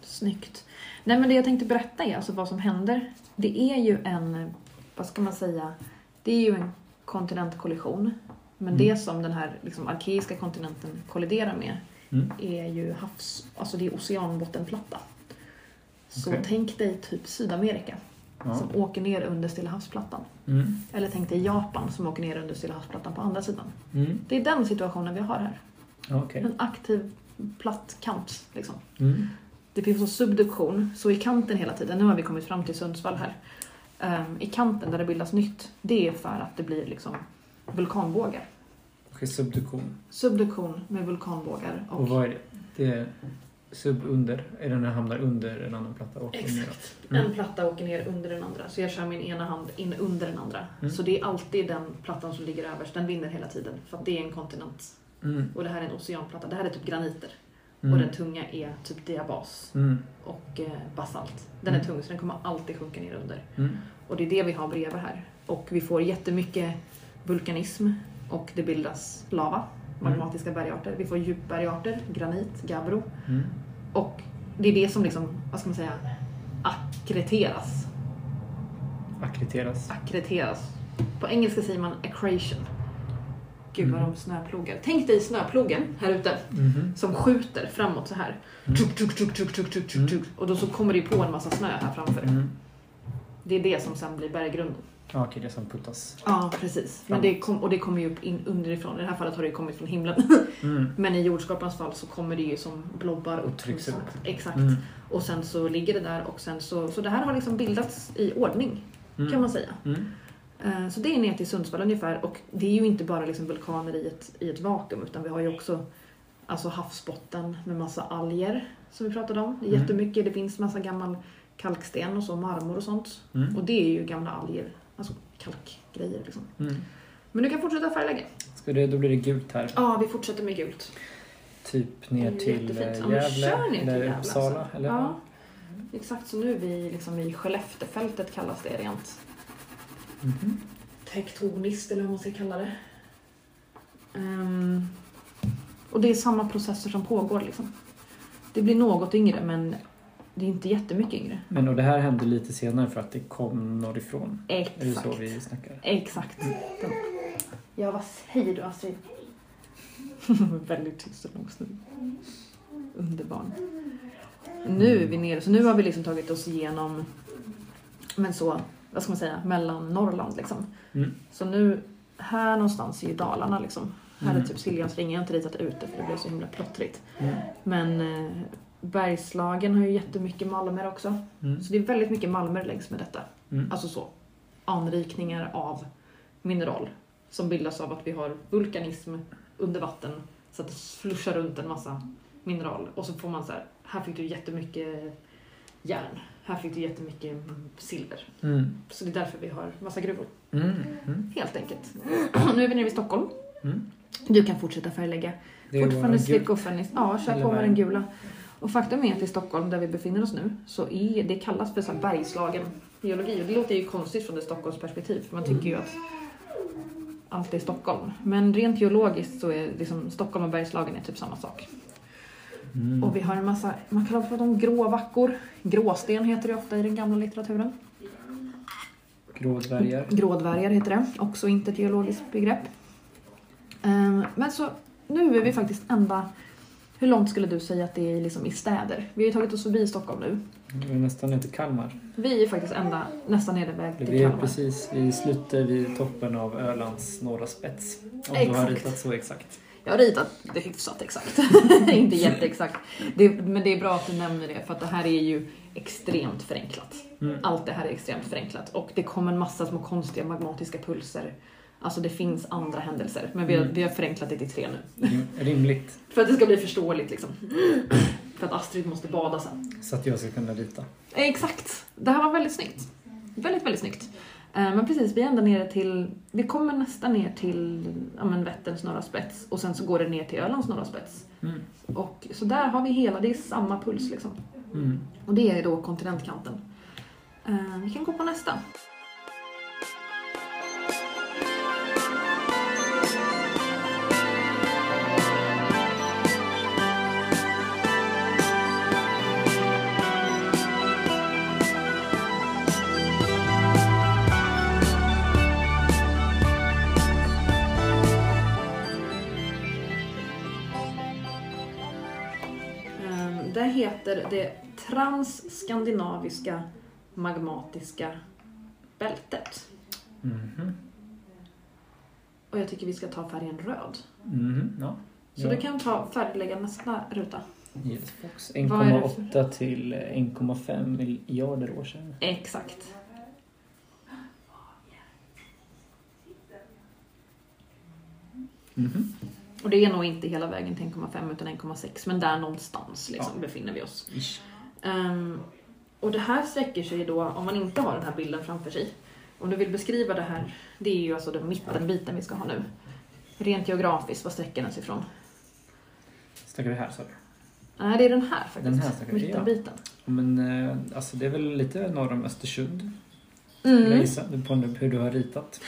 Snyggt. Nej men det jag tänkte berätta är alltså vad som händer. Det är ju en, vad ska man säga, det är ju en kontinentkollision. Men Mm. det som den här liksom, arkeiska kontinenten kolliderar med Mm. är ju havs, alltså det är oceanbottenplatta. Så Okej. tänk dig typ Sydamerika Ja. som åker ner under Stilla havsplattan. Mm. Eller tänk dig Japan som åker ner under Stilla havsplattan på andra sidan. Mm. Det är den situationen vi har här. Okej. En aktiv platt kant. Liksom. Det finns en subduktion, så i kanten hela tiden, nu har vi kommit fram till Sundsvall här. Ehm, I kanten där det bildas nytt, det är för att det blir liksom vulkanbågar. Okej, subduktion. Subduktion med vulkanbågar. Och, Och vad är det? Det är sub under? Är det när den hamnar under en annan platta och Exakt. Mm. En platta åker ner under den andra, så jag kör min ena hand in under den andra. Mm. Så det är alltid den plattan som ligger överst, den vinner hela tiden. För att det är en kontinent. Mm. Och det här är en oceanplatta, det här är typ graniter. Mm. Och den tunga är typ diabas Mm. och eh, basalt. Den är Mm. tung så den kommer alltid sjunka ner under. Mm. Och det är det vi har bredvid här. Och vi får jättemycket vulkanism och det bildas lava, magmatiska bergarter. Vi får djupbergarter, granit, gabbro. Mm. Och det är det som liksom, vad ska man säga, akkreteras. Akkrediteras. Akkreteras. På engelska säger man accretion. Gud vad Mm. de snöplogar. Tänk dig snöplogen här ute Mhm. som skjuter framåt så här. Mm. Tuk, tuk, tuk, tuk, tuk, tuk, tuk, tuk. Och då så kommer det på en massa snö här framför. Mm. Det är det som sen blir berggrunden. Ja, okej, det som puttas. Ja, precis. Men det kom, och det kommer ju upp in underifrån. I det här fallet har det ju kommit från himlen. Mm. Men i jordskapens fall så kommer det ju som blobbar Och upp. trycks som upp. Exakt. Mm. Och sen så ligger det där och sen så... Så det här har liksom bildats i ordning, Mm. kan man säga. Eh, Så det är ner till Sundsvall ungefär. Och det är ju inte bara liksom vulkaner i ett, i ett vakuum utan vi har ju också alltså havsbotten med massa alger som vi pratade om. Det är Mm. jättemycket. Det finns massa gammal kalksten och så, marmor och sånt. Mm. Och det är ju gamla alger, alltså kalkgrejer liksom. Mm. Men du kan fortsätta färglägga. Ska det, då blir det gult här. Ja, vi fortsätter med gult. Typ ner till jättefint. eh, Ja, Gävle ner till eller Gävle, Uppsala. alltså. Eller? Ja. Exakt, så nu är vi liksom i Skelleftefältet kallas det rent Mhm. tektoniskt eller vad man ska kalla det. Ehm, och det är samma processer som pågår liksom. Det blir något yngre men det är inte jättemycket yngre. Men och det här hände lite senare för att det kom norrifrån. Är det Exakt. så vi snackar? Exakt. Den. Ja, vad säger du Astrid? Väldigt tyst och långsnurrig. Underbar. Nu är vi nere, så nu har vi liksom tagit oss igenom, men så, vad ska man säga, mellan Norrland liksom. Mm. Så nu, här någonstans är ju Dalarna liksom. Här är Mm. typ Siljansringen, jag har inte ritat ut det för det blev så himla plottrigt. Mm. Men eh, Bergslagen har ju jättemycket malmer också. Mm. Så det är väldigt mycket malmer längs med detta. Mm. Alltså så. Anrikningar av mineral. Som bildas av att vi har vulkanism under vatten. Så att det slushar runt en massa mineral. Och så får man så här, här fick du jättemycket järn. Här fick du jättemycket silver. Mm. Så det är därför vi har massa gruvor. Mm. Mm. Helt enkelt. nu är vi nere vid Stockholm. Mm. Du kan fortsätta färglägga. Det Fortfarande fennis. Ja, kör på med den gula. Och faktum är att i Stockholm, där vi befinner oss nu, så är det kallas för så här bergslagen geologi. Och det låter ju konstigt från ett Stockholmsperspektiv, för man tycker ju att allt är Stockholm. Men rent geologiskt så är liksom Stockholm och Bergslagen är typ samma sak. Mm. Och vi har en massa, man kan prata om gråvackor. Gråsten heter det ofta i den gamla litteraturen. Grådvärgar. Grådvärgar heter det, också inte ett geologiskt begrepp. Ehm, Men så nu är vi faktiskt ända... Hur långt skulle du säga att det är liksom i städer? Vi har ju tagit oss förbi Stockholm nu. Vi är nästan ner till Kalmar. Vi är faktiskt ända, nästan nere väg till Vi är Kalmar. precis vi slutar vid toppen av Ölands norra spets. Om du har Exakt. ritat så exakt. Jag har ritat det hyfsat exakt. inte jätteexakt. Det, men det är bra att du nämner det för att det här är ju extremt förenklat. Mm. Allt det här är extremt förenklat och det kommer en massa små konstiga magmatiska pulser. Alltså det finns andra händelser men vi har, Mm. vi har förenklat det till tre nu. Rim- Rimligt. För att det ska bli förståeligt liksom. För att Astrid måste bada sen. Så att jag ska kunna rita. Exakt! Det här var väldigt snyggt. Väldigt, väldigt snyggt. Eh, Men precis, vi är ända nere till... Vi kommer nästan ner till ja, men Vätterns norra spets och sen så går det ner till Ölands norra spets. Mm. Och så där har vi hela, det är samma puls liksom. Mm. Och det är då kontinentkanten. Eh, Vi kan gå på nästa. Heter det transskandinaviska magmatiska bältet. Mhm. Och jag tycker vi ska ta färgen röd. Mhm. Ja. Så ja. du kan ta färglägga nästa ruta. Yes, Fox. Vad är det 1,8 till 1,5 miljarder år sedan. Exakt. Mhm. Och det är nog inte hela vägen till 1,5 utan 1,6 men där någonstans liksom, Ja. befinner vi oss. Ehm, och det här sträcker sig då, om man inte har den här bilden framför sig. Om du vill beskriva det här, det är ju alltså den mittenbiten vi ska ha nu. Rent geografiskt, vad sträcker den sig ifrån? Snackar vi här så? Nej, det är den här faktiskt. Den här vi, ja. mittenbiten. Men eh, alltså det är väl lite norr om Östersund. Skulle jag Mm. gissa. På hur du har ritat.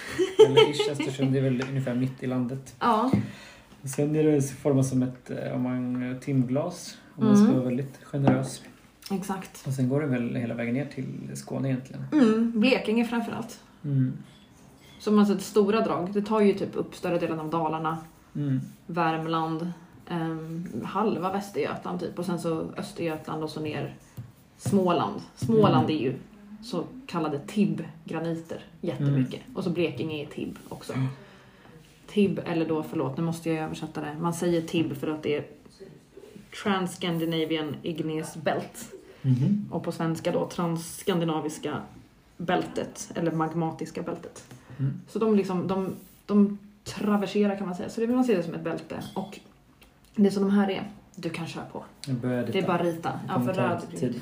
Eller ish, Östersund det är väl ungefär mitt i landet. Ja, Sen är det format som ett eh, om man, timglas. Om man ska Mm. vara väldigt generös. exakt. Och sen går det väl hela vägen ner till Skåne egentligen. Mm, Blekinge framförallt. Mm. Som alltså ett stora drag. Det tar ju typ upp större delen av Dalarna, Mm. Värmland, ehm, halva Västergötland typ och sen så Östergötland och så ner Småland. Småland Mm. är ju så kallade TIB-graniter jättemycket. Och så Blekinge är TIB också. Mm. TIB, eller då förlåt, nu måste jag översätta det. Man säger TIB för att det är Trans-Scandinavian Igneous Belt. Mhm. Och på svenska då Transskandinaviska bältet, eller magmatiska bältet. Mm. Så de, liksom, de, de traverserar kan man säga. Så det vill man se det som ett bälte. Och det som de här är, du kan köra på. Det är bara rita. Ja, för röd.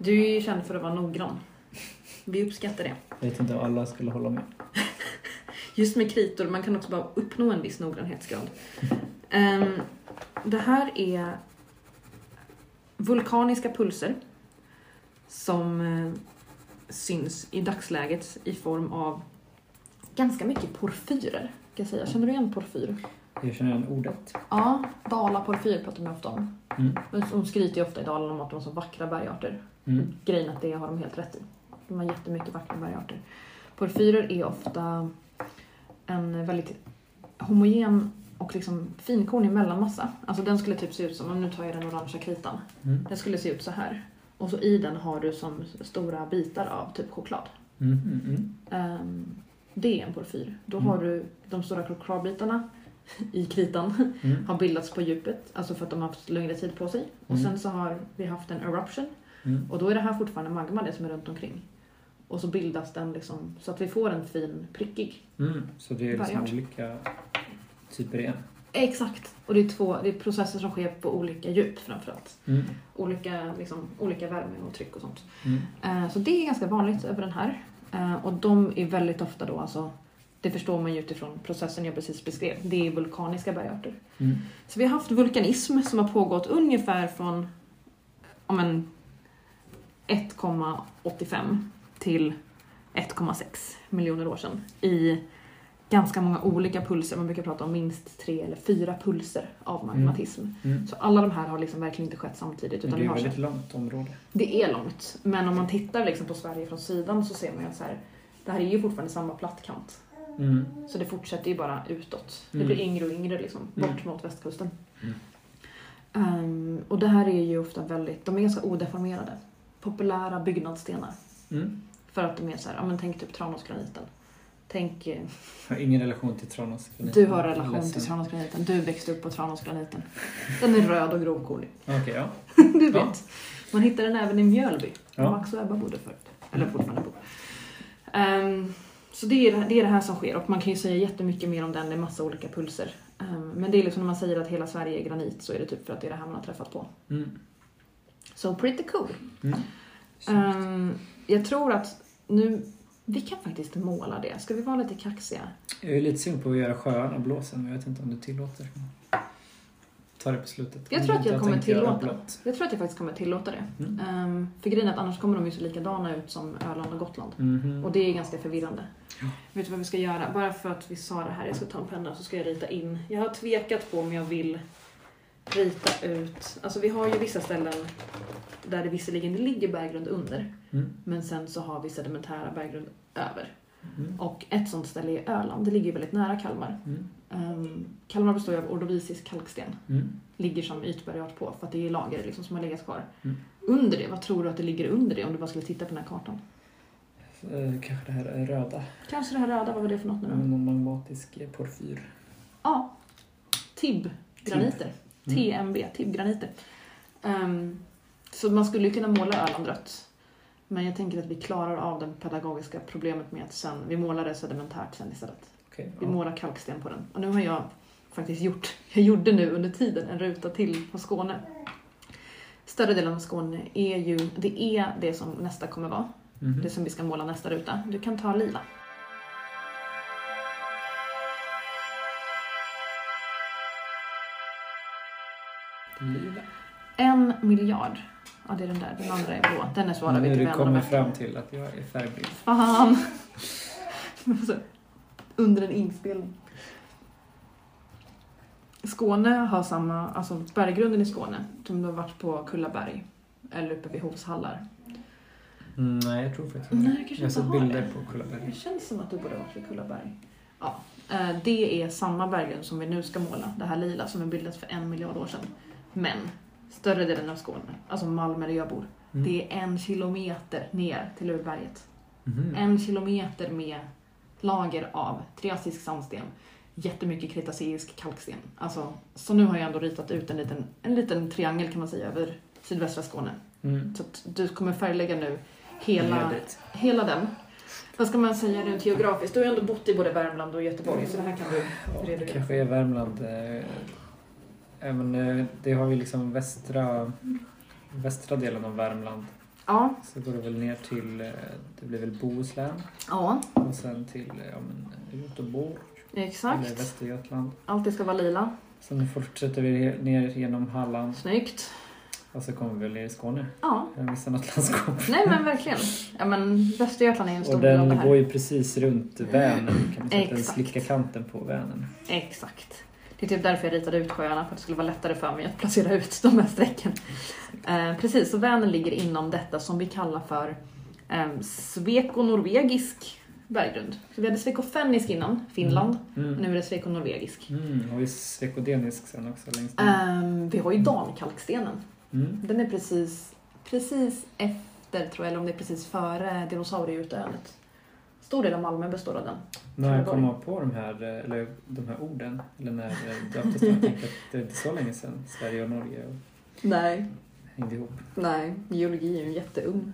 Du är ju känd för att vara noggrann. Vi uppskattar det. Jag vet inte om alla skulle hålla med. Just med kritor, man kan också bara uppnå en viss noggrannhetsgrad. Ehm, det här är vulkaniska pulser som eh, syns i dagsläget i form av ganska mycket porfyrer. Kan jag säga. Känner du igen porfyr? Jag känner igen ordet. Ja, Dala-porfyr pratar man ofta om. Mm. De skryter ju ofta i Dalarna om att de har så vackra bergarter. Mm. Grejen att det har de helt rätt i. De har jättemycket vackra bergarter. Porfyrer är ofta en väldigt homogen och liksom finkornig mellanmassa. Alltså den skulle typ se ut som, om nu tar jag den orangea kritan. Mm. Den skulle se ut så här. Och så i den har du som stora bitar av typ choklad. Mm. Mm. Ehm, det är en porfyr. Då Mm. har du de stora chokladbitarna i kritan Mm. har bildats på djupet, alltså för att de har haft längre tid på sig. Och sen så har vi haft en eruption och då är det här fortfarande magma det som är runt omkring. Och så bildas den liksom så att vi får en fin prickig. Mm. Så det är liksom olika typer igen. Exakt! Och det är, två, det är processer som sker på olika djup framförallt. Mm. Olika, liksom, olika värme och tryck och sånt. Mm. Eh, Så det är ganska vanligt över den här. Eh, Och de är väldigt ofta då alltså, det förstår man ju utifrån processen jag precis beskrev, det är vulkaniska bergarter. Mm. Så vi har haft vulkanism som har pågått ungefär från om en 1,85 till 1,6 miljoner år sedan i ganska många olika pulser. Man brukar prata om minst tre eller fyra pulser av magmatism. Mm. Så alla de här har liksom verkligen inte skett samtidigt. Men Utan det är ett väldigt långt område. det är långt, men om man tittar liksom på Sverige från sidan så ser man ju att så här, det här är ju fortfarande samma plattkant. Mm. Så det fortsätter ju bara utåt. Det Mm. blir yngre och yngre liksom, bort Mm. mot västkusten. Mm. Ehm, och det här är ju ofta väldigt, de är ganska odeformerade. Populära byggnadsstenar. Mm. För att de är så här, ja men tänk typ Tranåsgraniten. Tänk, eh, Jag har ingen relation till Tranås. du har relation Ledsen. till Tranåsgraniten, du växte upp på Tranåsgraniten. Den är röd och grovkornig. Okej, ja. Du Ja. vet. Man hittar den även i Mjölby. Ja. Max och Ebba bodde förut. Eller fortfarande bor. Ehm, så det är, det- är det här som sker och man kan ju säga jättemycket mer om den, det är massa olika pulser. Ehm, men det är liksom när man säger att hela Sverige är granit så är det typ för att det är det här man har träffat på. Mm. So pretty cool. Mm. Ehm, jag tror att nu, vi kan faktiskt måla det. Ska vi vara lite kaxiga? Jag är lite sugen på att göra sjöarna blå sen, men jag vet inte om du tillåter. Ta det på slutet. Jag tror att jag har kommer tillåta. Jag tror att jag faktiskt kommer tillåta det. Mm. Ehm, för grejen är att annars kommer de ju se likadana ut som Öland och Gotland. Mhm. Och det är ganska förvirrande. Ja. Vet du vad vi ska göra? Bara för att vi sa det här, jag ska ta en penna så ska jag rita in. Jag har tvekat på om jag vill rita ut, alltså vi har ju vissa ställen där det visserligen ligger berggrund under, Mm. men sen så har vi sedimentära berggrund över. Mm. Och ett sånt ställe är Öland, det ligger ju väldigt nära Kalmar. Mm. Um, Kalmar består ju av ordovisisk kalksten, Mm. ligger som ytbergarт på för att det är lager liksom som har legat kvar. Mm. Under det, vad tror du att det ligger under det om du bara skulle titta på den här kartan? Eh, Kanske det här är röda. Kanske det här röda, vad var det för något nu då? Någon magmatisk porfyr. Ja. TIB-graniter. Mm. TMB, TIB-graniter. Ehm, så man skulle ju kunna måla Öland rött. Men jag tänker att vi klarar av det pedagogiska problemet med att sen, vi målar det sedimentärt sen istället. Vi ja. målar kalksten på den. Och nu har jag faktiskt gjort, jag gjorde nu under tiden en ruta till på Skåne. Större delen av Skåne är ju, det är det som nästa kommer vara. Mhm. Det som vi ska måla nästa ruta. Du kan ta lila. Lila. En miljard. Ja, det är den där. Den andra är blå. Den är svarar vi Nu du kommer fram till att jag är färgblind. Fan! Alltså, Under en inspelning. Skåne har samma, alltså berggrunden i Skåne, som du har varit på Kullaberg eller uppe vid Hovshallar. Mm, nej, jag tror faktiskt Nej, inte jag kanske Jag har sett bilder det. på Kullaberg. Det känns som att du borde ha varit vid Kullaberg. Ja, eh, det är samma berggrund som vi nu ska måla, det här lila som är bildat för en miljard år sedan. Men större delen av Skåne, alltså Malmö där jag bor, Mm. det är en kilometer ner till urberget. Mhm. En kilometer med lager av triassisk sandsten, jättemycket kretaceisk kalksten. Alltså, så nu har jag ändå ritat ut en liten, en liten triangel kan man säga över sydvästra Skåne. Mm. Så att du kommer färglägga nu hela, hela den. Vad ska man säga rent geografiskt? Du har ju ändå bott i både Värmland och Göteborg så det här kan du Ja, redogöra kanske är Värmland. eh, Även, eh, det har ju liksom västra, västra delen av Värmland. Ja, Så går det väl ner till, eh, det blir väl Bohuslän ja och sen till eh, ja, men, Göteborg eller exakt. Västergötland. Allt det ska vara lila. Sen fortsätter vi ner genom Halland Snyggt. och så kommer vi väl ner i Skåne. Ja, Jag missar något landskap. nej men verkligen. Ja men Västergötland är en Och stor del av det den här. går ju precis runt Vänern kan man säga. att Den Exakt. slickar kanten på Vänern. Exakt. Det är typ därför jag ritade ut sjöarna, för att det skulle vara lättare för mig att placera ut de här strecken. Eh, precis, så Vänern ligger inom detta som vi kallar för eh, svekonorvegisk berggrund. Så vi hade svekofennisk innan, Finland. Mm. Nu är det svekonorvegisk. Mm. Och vi svekodenisk sen också längst ner. Eh, vi har ju dankalkstenen. Mm. Den är precis, precis efter, tror jag, eller om det är precis före dinosaurieutdöendet. Stor del av Malmö består av den. När Trelleborg. kom på de här, eh, eller de här orden? Eller när eh, döptes de? Att det är inte så länge sedan Sverige och Norge Nej. hängde ihop. Nej, geologi är ju en jätteung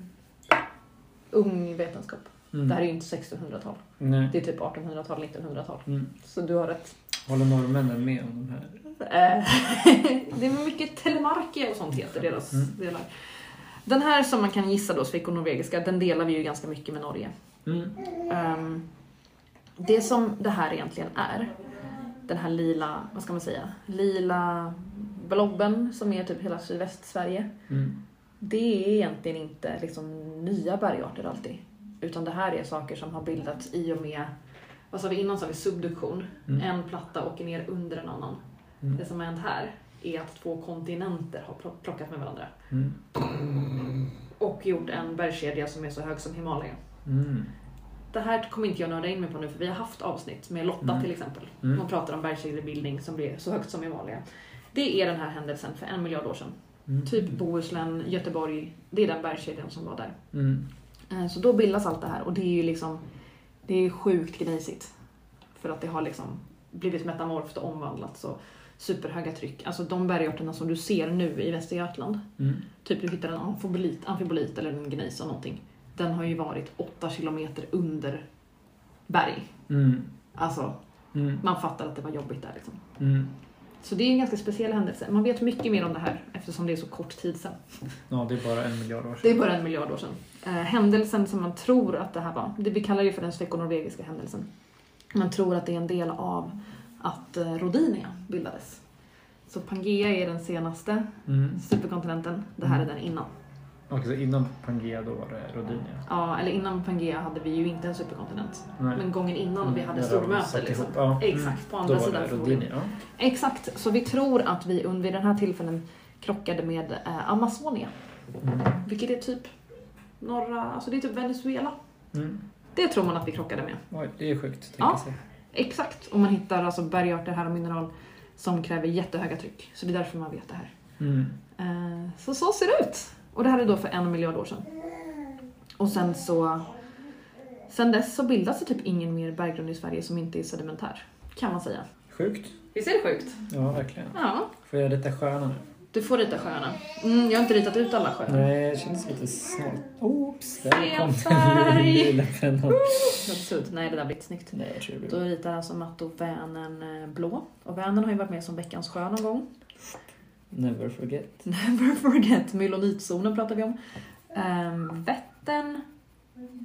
ung vetenskap. Mm. Det här är ju inte 1600-tal. Nej. Det är typ 1800-tal, 1900-tal. Mm. Så du har rätt. Håller norrmännen med om de här? Eh, det är mycket telemarkia och sånt heter deras Mm. delar. Den här som man kan gissa då, sveko-norvegiska, den delar vi ju ganska mycket med Norge. Mm. Ehm, det som det här egentligen är, den här lila, vad ska man säga, lila blobben som är typ hela sydvästsverige. Mm. Det är egentligen inte liksom nya bergarter alltid. Utan det här är saker som har bildats i och med, vad sa vi innan sa vi subduktion. Mm. En platta åker ner under en annan. Mm. Det som har hänt här är att två kontinenter har plock- plockat med varandra. Mm. Och gjort en bergskedja som är så hög som Himalaya. Mm. Det här kommer inte jag nörda in mig på nu för vi har haft avsnitt med Lotta Mm. till exempel. Mm. Hon pratar om bergskedjebildning som blir så högt som Himalaya. Det är den här händelsen för en miljard år sedan. Mm. Typ Bohuslän, Göteborg, det är den bergskedjan som var där. Mm. Eh, Så då bildas allt det här och det är ju liksom Det är sjukt gnejsigt. För att det har liksom blivit metamorft och omvandlats och superhöga tryck. Alltså de bergarterna som du ser nu i Västergötland. Mm. Typ du hittar en amfibolit, amfibolit eller en gnejs av någonting. Den har ju varit 8 kilometer under berg. Mm. Alltså Mm. man fattar att det var jobbigt där liksom. Mm. Så det är en ganska speciell händelse. Man vet mycket mer om det här eftersom det är så kort tid sedan. Ja, det är bara en miljard år Det sedan. är bara en miljard år sedan. Eh, händelsen som man tror att det här var, det vi kallar ju för den sveko-norvegiska händelsen. Man tror att det är en del av att eh, Rodinia bildades. Så Pangea är den senaste Mm. superkontinenten. Det här är den innan. Okej, så innan Pangea då var det Rodinia? Ja, eller innan Pangea hade vi ju inte en superkontinent. Nej. Men gången innan vi hade stormöte liksom. Ja. Exakt, på Mm. andra sidan. Rodinia. Ja. Exakt, så vi tror att vi under den här tillfällen krockade med eh, Amazonia. Mm. Vilket är typ norra, alltså det är typ Venezuela. Mm. Det tror man att vi krockade med. Oj, det är sjukt Ja. sig. Exakt, och man hittar alltså bergarter här och mineral som kräver jättehöga tryck. Så det är därför man vet det här. Mm. Eh, så så ser det ut. Och det här är då för en miljard år sedan. Och sen så... Sen dess så bildas det typ ingen mer berggrund i Sverige som inte är sedimentär. Kan man säga. Sjukt. Visst är det sjukt? Ja, verkligen. Ja. Får jag rita sjöarna nu? Du får rita sjöarna. Mm, jag har inte ritat ut alla sjöar. Nej, det kändes lite snålt. Oops, där kom den pennan. Absurt. Nej, det där blir inte snyggt. Nej, jag tror det Då blir... ritar alltså Matto Vänern eh, blå. Och Vänern har ju varit med som veckans sjö någon gång. Never forget. Never forget. Mylonitzonen pratar vi om. Um, Vättern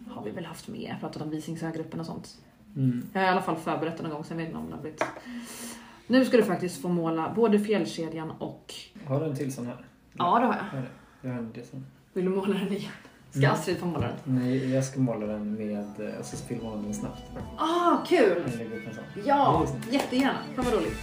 har vi väl haft med. Jag pratat om Visingsögruppen och sånt. Mm. Jag har i alla fall förberett det någon gång, sen vet jag inte om det har blivit... Nu ska du faktiskt få måla både fjällkedjan och... Har du en till sån här? Ja, det har jag. Jag har en till sån. Vill du måla den igen? Ska Mm. Astrid få måla den? Nej, jag ska måla den med... så filmar man den snabbt. Ah, kul! Jag. Ja, snyggt. jättegärna. Fan vad roligt.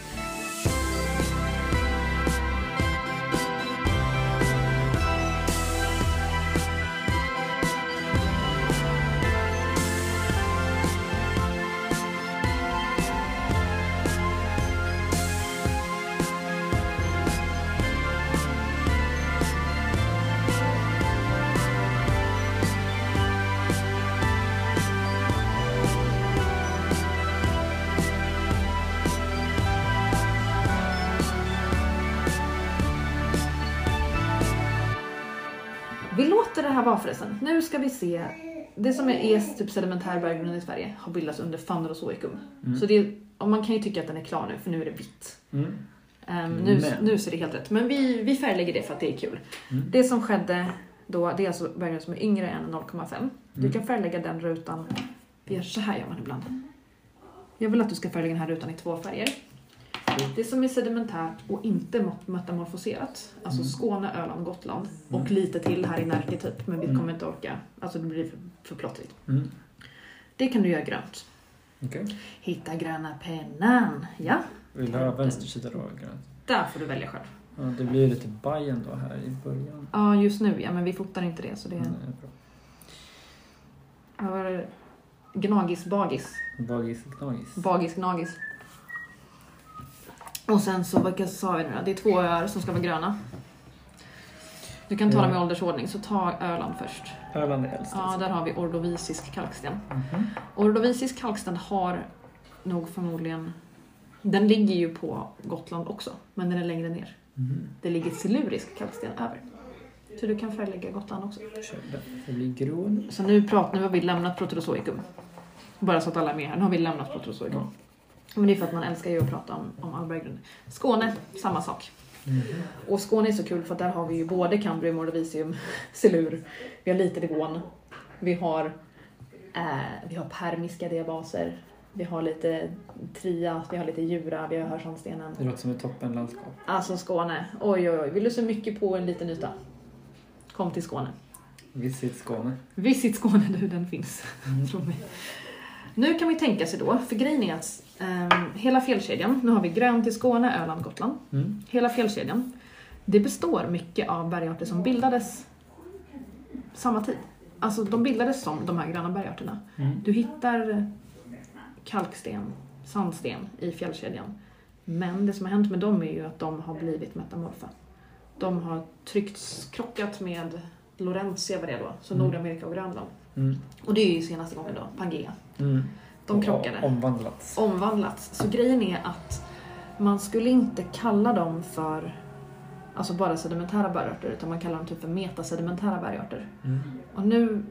Ska vi se. Det som är, typ sedimentär berggrund i Sverige har bildats under Phanerozoikum. Mm. Så det, och man kan ju tycka att den är klar nu, för nu är det vitt. Mm. Ehm, nu, Men- nu ser det helt rätt. Men vi, vi färglägger det för att det är kul. Mm. Det som skedde då, det är alltså berggrund som är yngre än 0,5. Du Mm. kan färglägga den rutan. Vi gör så här gör man ibland. Jag vill att du ska färglägga den här rutan i två färger. Det som är sedimentärt och inte metamorfoserat, alltså Mm. Skåne, Öland, Gotland och Mm. lite till här i Närke typ, men vi Mm. kommer inte orka. Alltså det blir för, för plottrigt. Det kan du göra grönt. Okej. Hitta gröna pennan. Ja, Vill du ha vänster sida då? grönt? där får du välja själv. Ja, det blir lite Bajen då här i början. Ja, just nu ja, men vi fotar inte det så det är... är bra. Vad var det? Gnagis, bagis. Bagis, knagis. Bagis, gnagis. Och sen så, vilka sa vi nu då? Det är två öar som ska vara gröna. Du kan ta dem i åldersordning, så ta Öland först. Öland är äldst. Ja, alltså. där har vi ordovisisk kalksten. Mhm. Ordovisisk kalksten har nog förmodligen... Den ligger ju på Gotland också, men den är längre ner. Mhm. Det ligger silurisk kalksten över. Så du kan förlägga Gotland också. Det blir grån. Så nu, pratar, nu har vi lämnat Proterozoikum. Bara så att alla är med här. Nu har vi lämnat Proterozoikum. Ja. Men det är för att man älskar ju att prata om, om allberggrund. Skåne, samma sak. Mhm. Och Skåne är så kul för att där har vi ju både Cambrium, Ordovisium, Silur, vi har lite Devon, vi har, eh, vi har permiska diabaser, vi har lite Tria, vi har lite Djura, vi har Hörsandstenen. Det låter som ett toppenlandskap. Alltså Skåne, oj oj oj, vill du se mycket på en liten yta? Kom till Skåne. Visit Skåne. Visit Skåne nu, den finns. Mm. Mig. Nu kan vi tänka sig då, för grejen är att ehm, hela fjällkedjan, nu har vi grönt i Skåne, Öland, Gotland. Mm. Hela fjällkedjan, det består mycket av bergarter som bildades samma tid. Alltså de bildades som de här gröna bergarterna. Mm. Du hittar kalksten, sandsten i fjällkedjan. Men det som har hänt med dem är ju att de har blivit metamorfa. De har tryckts, krockat med Laurentia var det då, så Mm. Nordamerika och Grönland. Mm. Och det är ju senaste gången då, Pangea. De krockade Omvandlats. omvandlats. Så grejen är att man skulle inte kalla dem för alltså bara sedimentära bergarter utan man kallar dem typ för metasedimentära bergarter. Mm. Och nu,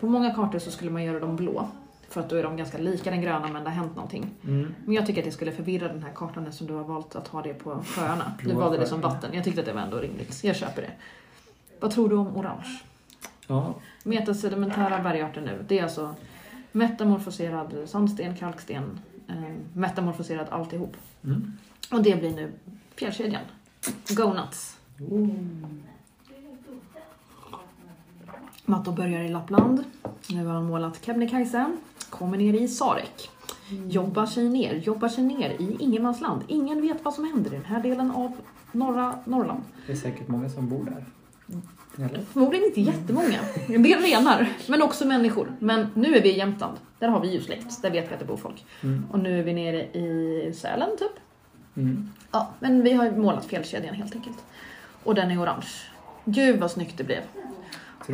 på många kartor så skulle man göra dem blå för att då är de ganska lika den gröna men det har hänt någonting. Mm. Men jag tycker att det skulle förvirra den här kartan eftersom du har valt att ha det på sjöarna. Du valde det som vatten. Jag tyckte att det var ändå rimligt. Jag köper det. Vad tror du om orange? Ja. Metasedimentära bergarter nu, det är alltså metamorfoserad sandsten, kalksten, eh, metamorfoserad alltihop. Mm. Och det blir nu fjällkedjan. Go nuts! Matto börjar i Lappland. Nu har han målat Kebnekaise. Kommer ner i Sarek. Jobbar sig ner, jobbar sig ner i ingenmansland. Ingen vet vad som händer i den här delen av norra Norrland. Det är säkert många som bor där. Eller? Förmodligen inte jättemånga. En del renar, men också människor. Men nu är vi i Jämtland. Där har vi ju släkt. Där vet vi att det bor folk. Mm. Och nu är vi nere i Sälen, typ. Mm. Ja, men vi har målat fjällkedjan helt enkelt. Och den är orange. Gud vad snyggt det blev.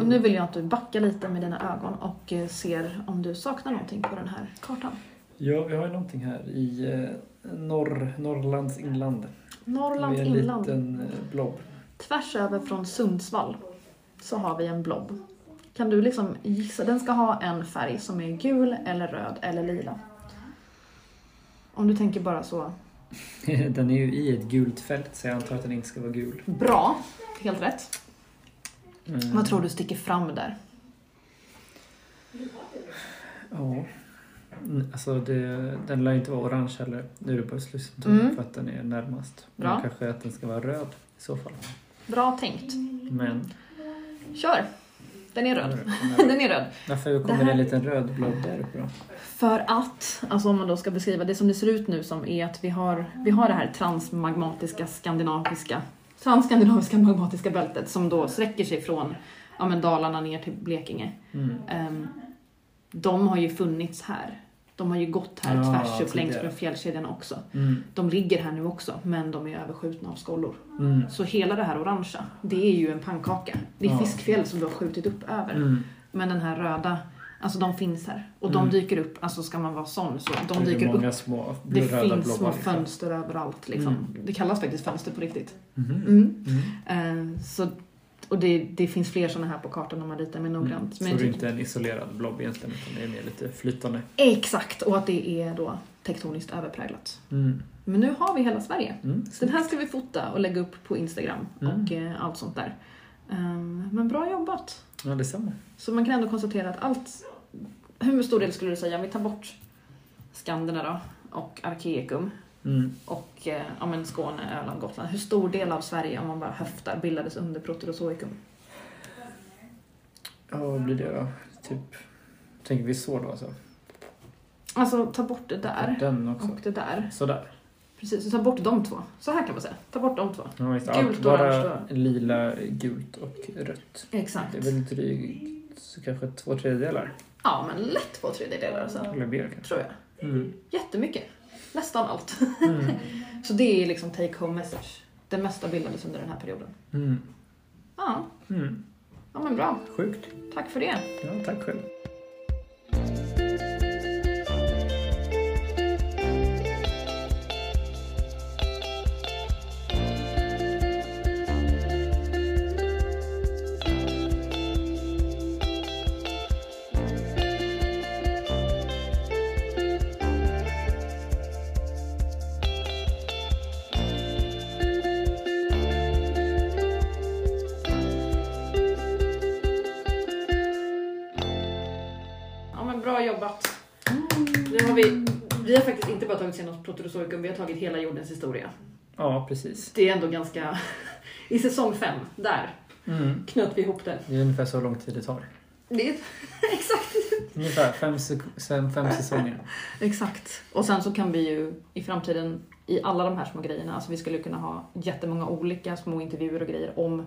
Och nu vill jag att du backar lite med dina ögon och eh, ser om du saknar någonting på den här kartan. Ja, vi har ju någonting här i eh, norr, Norrlands inland. Norrlands Vi har en inland. liten eh, blob. Tvärs över från Sundsvall så har vi en blob. Kan du liksom gissa? Den ska ha en färg som är gul eller röd eller lila. Om du tänker bara så. Den är ju i ett gult fält så jag antar att den inte ska vara gul. Bra, helt rätt. Mm. Vad tror du sticker fram där? Ja. Alltså det, den lär inte vara orange heller. Nu är det på östlysen Mm. för att den är närmast. Bra. Men kanske att den ska vara röd i så fall. Bra tänkt. Men Kör! Den är röd. Den är röd. Varför kommer Det här- en liten röd blob där uppe då? För att, alltså om man då ska beskriva det som det ser ut nu som är att vi har, vi har det här transmagmatiska skandinaviska, transskandinaviska magmatiska bältet som då sträcker sig från ja, men Dalarna ner till Blekinge. Mm. Ehm, de har ju funnits här. De har ju gått här Ja, tvärs upp längs med fjällkedjan också. Mm. De ligger här nu också, men de är överskjutna av skollor. Mm. Så hela det här orangea, det är ju en pannkaka. Det är Ja. fiskfjäll som du har skjutit upp över. Mm. Men den här röda, alltså de finns här. Och de Mm. dyker upp, alltså ska man vara sån så de det dyker upp. många små Det finns små liksom. fönster överallt liksom. Mm. Det kallas faktiskt fönster på riktigt. Mhm. Mm. Eh, så, och det, det finns fler sådana här på kartan om man ritar mer noggrant. Så Men det är jag inte en isolerad blob egentligen utan det är mer lite flytande. Exakt, och att det är då tektoniskt överpräglat. Mm. Men nu har vi hela Sverige. Mm. Så den här ska vi fota och lägga upp på Instagram Mm. och eh, allt sånt där. Ehm, men bra jobbat! Ja, detsamma. Så man kan ändå konstatera att allt... Hur stor del skulle du säga, om vi tar bort Skanderna då och Arkeicum Mm. och eh, ja, men Skåne, Öland, Gotland. Hur stor del av Sverige, om man bara höftar, bildades under Proterozoikum? Ja, vad blir det då? Typ, tänker vi så då alltså? Alltså ta bort det där Den också. och det där. Sådär. Precis, så ta bort de två. Så här kan man säga. Ta bort de två. Ja. Gult, bara orange lila, gult och rött. Exakt. Det är väl drygt så kanske två tredjedelar. Ja, men lätt två tredjedelar alltså. Eller mer kanske. Tror jag. Mm. Jättemycket. Nästan allt. Mm. Så det är liksom take home message. Det mesta bildades under den här perioden. Mm. Ja, Mm. ja men bra. Sjukt. Tack för det. Ja, tack själv. Proterozoikum, vi har tagit hela jordens historia. Ja, precis. Det är ändå ganska... I säsong fem, där Mm. knöt vi ihop det. Det är ungefär så lång tid det tar. det är, exakt. Ungefär fem, fem, fem säsonger. Exakt. Och sen så kan vi ju i framtiden i alla de här små grejerna, alltså vi skulle kunna ha jättemånga olika små intervjuer och grejer om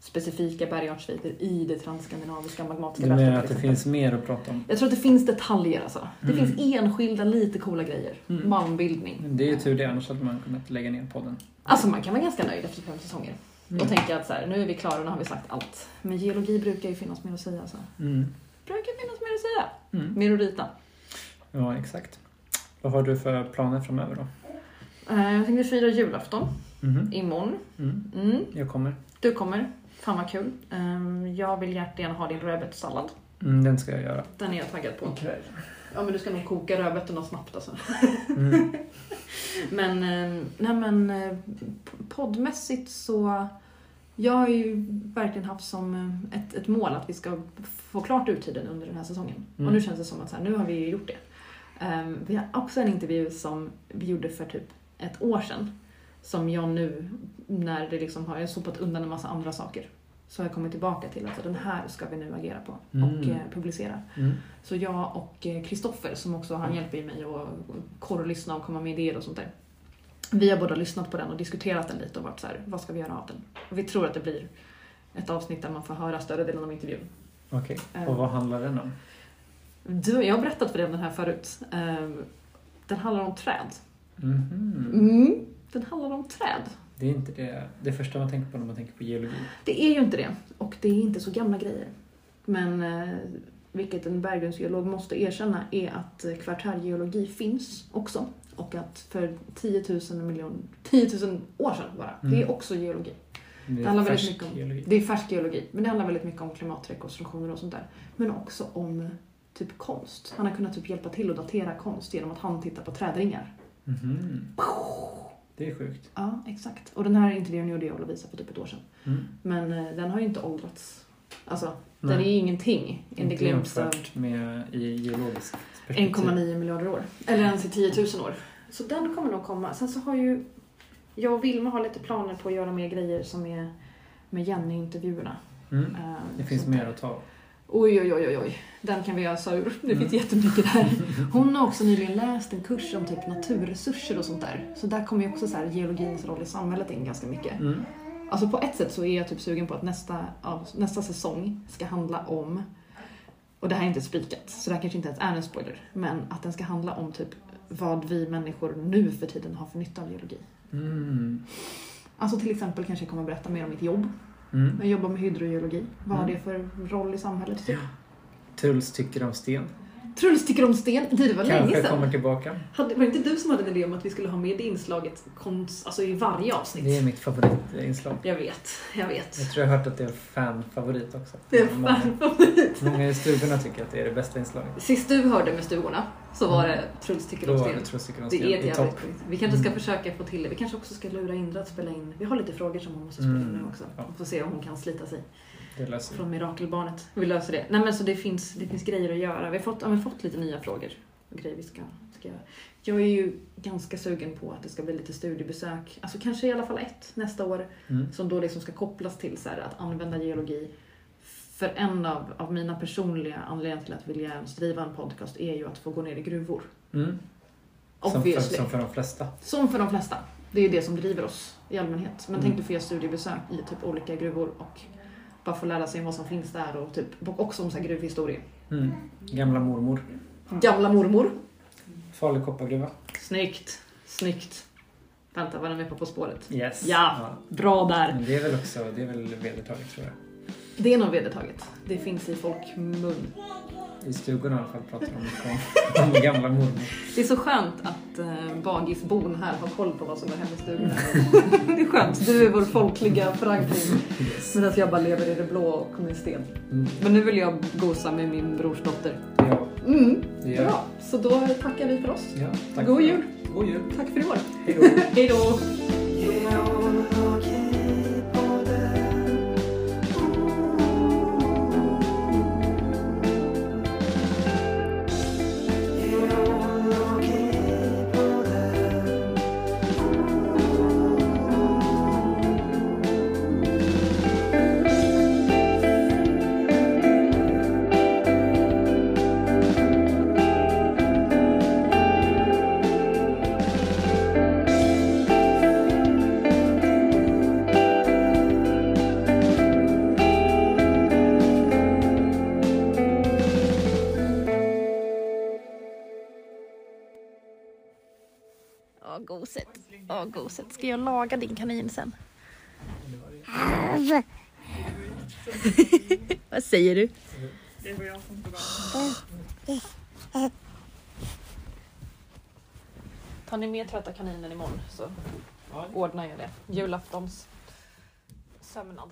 specifika bergartssviter i det transskandinaviska magmatiska Du menar att det finns mer att prata om? Jag tror att det finns detaljer alltså. Det Mm. finns enskilda lite coola grejer. Mm. Malmbildning. Det är ju tur det, annars hade man kunnat lägga ner podden. Alltså man kan vara ganska nöjd efter fem säsonger. Mm. Och tänka att så här, nu är vi klara och nu har vi sagt allt. Men geologi brukar ju finnas mer att säga. Alltså. Mm. Brukar finnas mer att säga. Mm. Mer att rita. Ja, exakt. Vad har du för planer framöver då? Eh, Jag tänkte fira julafton Mhm. imorgon. Mm. Mm. Jag kommer. Du kommer. Fan vad kul. Ehm, Jag vill jättegärna ha din rödbetssallad. Mm, den ska jag göra. Den är jag taggad på. Ikväll. Ja men du ska nog koka rödbetorna snabbt alltså. Mm. Men, eh, nej men eh, poddmässigt så jag har ju verkligen haft som eh, ett, ett mål att vi ska få klart uttiden under den här säsongen. Mm. Och nu känns det som att så här, nu har vi gjort det. Ehm, vi har också en intervju som vi gjorde för typ ett år sedan. Som jag nu, när det liksom har sopat undan en massa andra saker, så har jag kommit tillbaka till att den här ska vi nu agera på och Mm. eh, publicera. Mm. Så jag och Kristoffer, som också han hjälper ju mig att korrlyssna och komma med idéer och sånt där. Vi har båda lyssnat på den och diskuterat den lite och varit så här, vad ska vi göra av den? Och vi tror att det blir ett avsnitt där man får höra större delen av intervjun. Okej, Eh. och vad handlar den om? Du, jag har berättat för dig om den här förut. Den handlar om träd. Mhm. Mm, den handlar om träd. Det är inte det, det första man tänker på när man tänker på geologi. Det är ju inte det. Och det är inte så gamla grejer. Men eh, vilket en berggrundsgeolog måste erkänna är att eh, kvartärgeologi finns också. Och att för 10 000, miljon, 10 000 år sedan bara, det är Mm. också geologi. Det handlar är väldigt mycket om- geologi. Det är färsk geologi, men det handlar väldigt mycket om klimatrekonstruktioner och sånt där. Men också om eh, typ konst. Han har kunnat typ hjälpa till att datera konst genom att han tittar på trädringar. Mhm. Det är sjukt. Ja, exakt. Och den här intervjun gjorde jag och Lovisa för typ ett år sedan. Mm. Men eh, den har ju inte åldrats. Alltså, den är Nej, ju ingenting inte jämfört med i geologiskt perspektiv. 1,9 miljarder år. Eller ens i 10 000 år. Så den kommer nog komma. Sen så har ju jag och Vilma har lite planer på att göra mer grejer som är med Jenny-intervjuerna. Mm. Eh, Det finns mer att ta. Oj, oj, oj, oj, oj. Den kan vi ösa ur. Det finns Mm. jättemycket där. Hon har också nyligen läst en kurs om typ naturresurser och sånt där. Så där kommer ju också så här geologins roll i samhället in ganska mycket. Mm. Alltså på ett sätt så är jag typ sugen på att nästa, nästa säsong ska handla om, och det här är inte spikat, så det här kanske inte ens är en spoiler, men att den ska handla om typ vad vi människor nu för tiden har för nytta av geologi. Mm. Alltså till exempel kanske jag kommer berätta mer om mitt jobb. Mm. Jag jobbar med hydrogeologi. Vad har Mm. det för roll i samhället? Typ? Truls tycker om sten. Truls tycker om sten. Det var länge Kanske sedan. kommer tillbaka. Hade, var det inte du som hade en idé om att vi skulle ha med det inslaget konst, alltså i varje avsnitt? Det är mitt favoritinslag. Jag vet, jag vet. Jag tror jag har hört att det är en fanfavorit också. Det är Många, fan favorit. många i stugorna tycker att det är det bästa inslaget. Sist du hörde med stugorna så var det Truls tycker Då om var sten. det Truls tycker om Det sten är ett jävligt sjukt. Vi kanske ska Mm. försöka få till det. Vi kanske också ska lura Indra att spela in. Vi har lite frågor som hon måste spela in Mm, nu också. ja. Vi får se om hon kan slita sig Det. Från mirakelbarnet. Vi löser det. Nej men så det finns, det finns grejer att göra. Vi har fått, ja, vi har fått lite nya frågor och grejer vi ska, ska göra. Jag är ju ganska sugen på att det ska bli lite studiebesök. Alltså kanske i alla fall ett nästa år. Mm. Som då liksom ska kopplas till så här, att använda geologi. För en av, av mina personliga anledningar till att vilja driva en podcast är ju att få gå ner i gruvor. Mm. Som för, som för de flesta. Som för de flesta. Det är det som driver oss i allmänhet. Men Mm. tänk dig få göra studiebesök i typ olika gruvor och bara få lära sig om vad som finns där och typ och också om så här gruvhistoria. Mm. Gamla mormor. Gamla mormor. Farlig koppargruva. Snyggt. Snyggt. Vänta, var den med på På spåret? Yes. Ja. Bra där! Men det är väl också, det är väl vedertaget tror jag. Det är nog vedertaget. Det finns i folkmun. I stugorna i alla fall pratar de om, om gamla mormor. Det är så skönt att eh, bagisbon här har koll på vad som är hemma i stugorna. det är skönt. Du är vår folkliga förankring. Yes. Medan jag bara lever i det blå och kommer i sten. Mm. Men nu vill jag gosa med min brors dotter. Ja, Mm, gör bra. Så då tackar vi för oss. Ja, tack God för jul. God jul. Tack för i år. Hej då. Åh, goset. Ska jag laga din kanin sen? Vad säger du? Tar ni med trötta kaninen imorgon så ordnar jag det. Julaftons sömnad.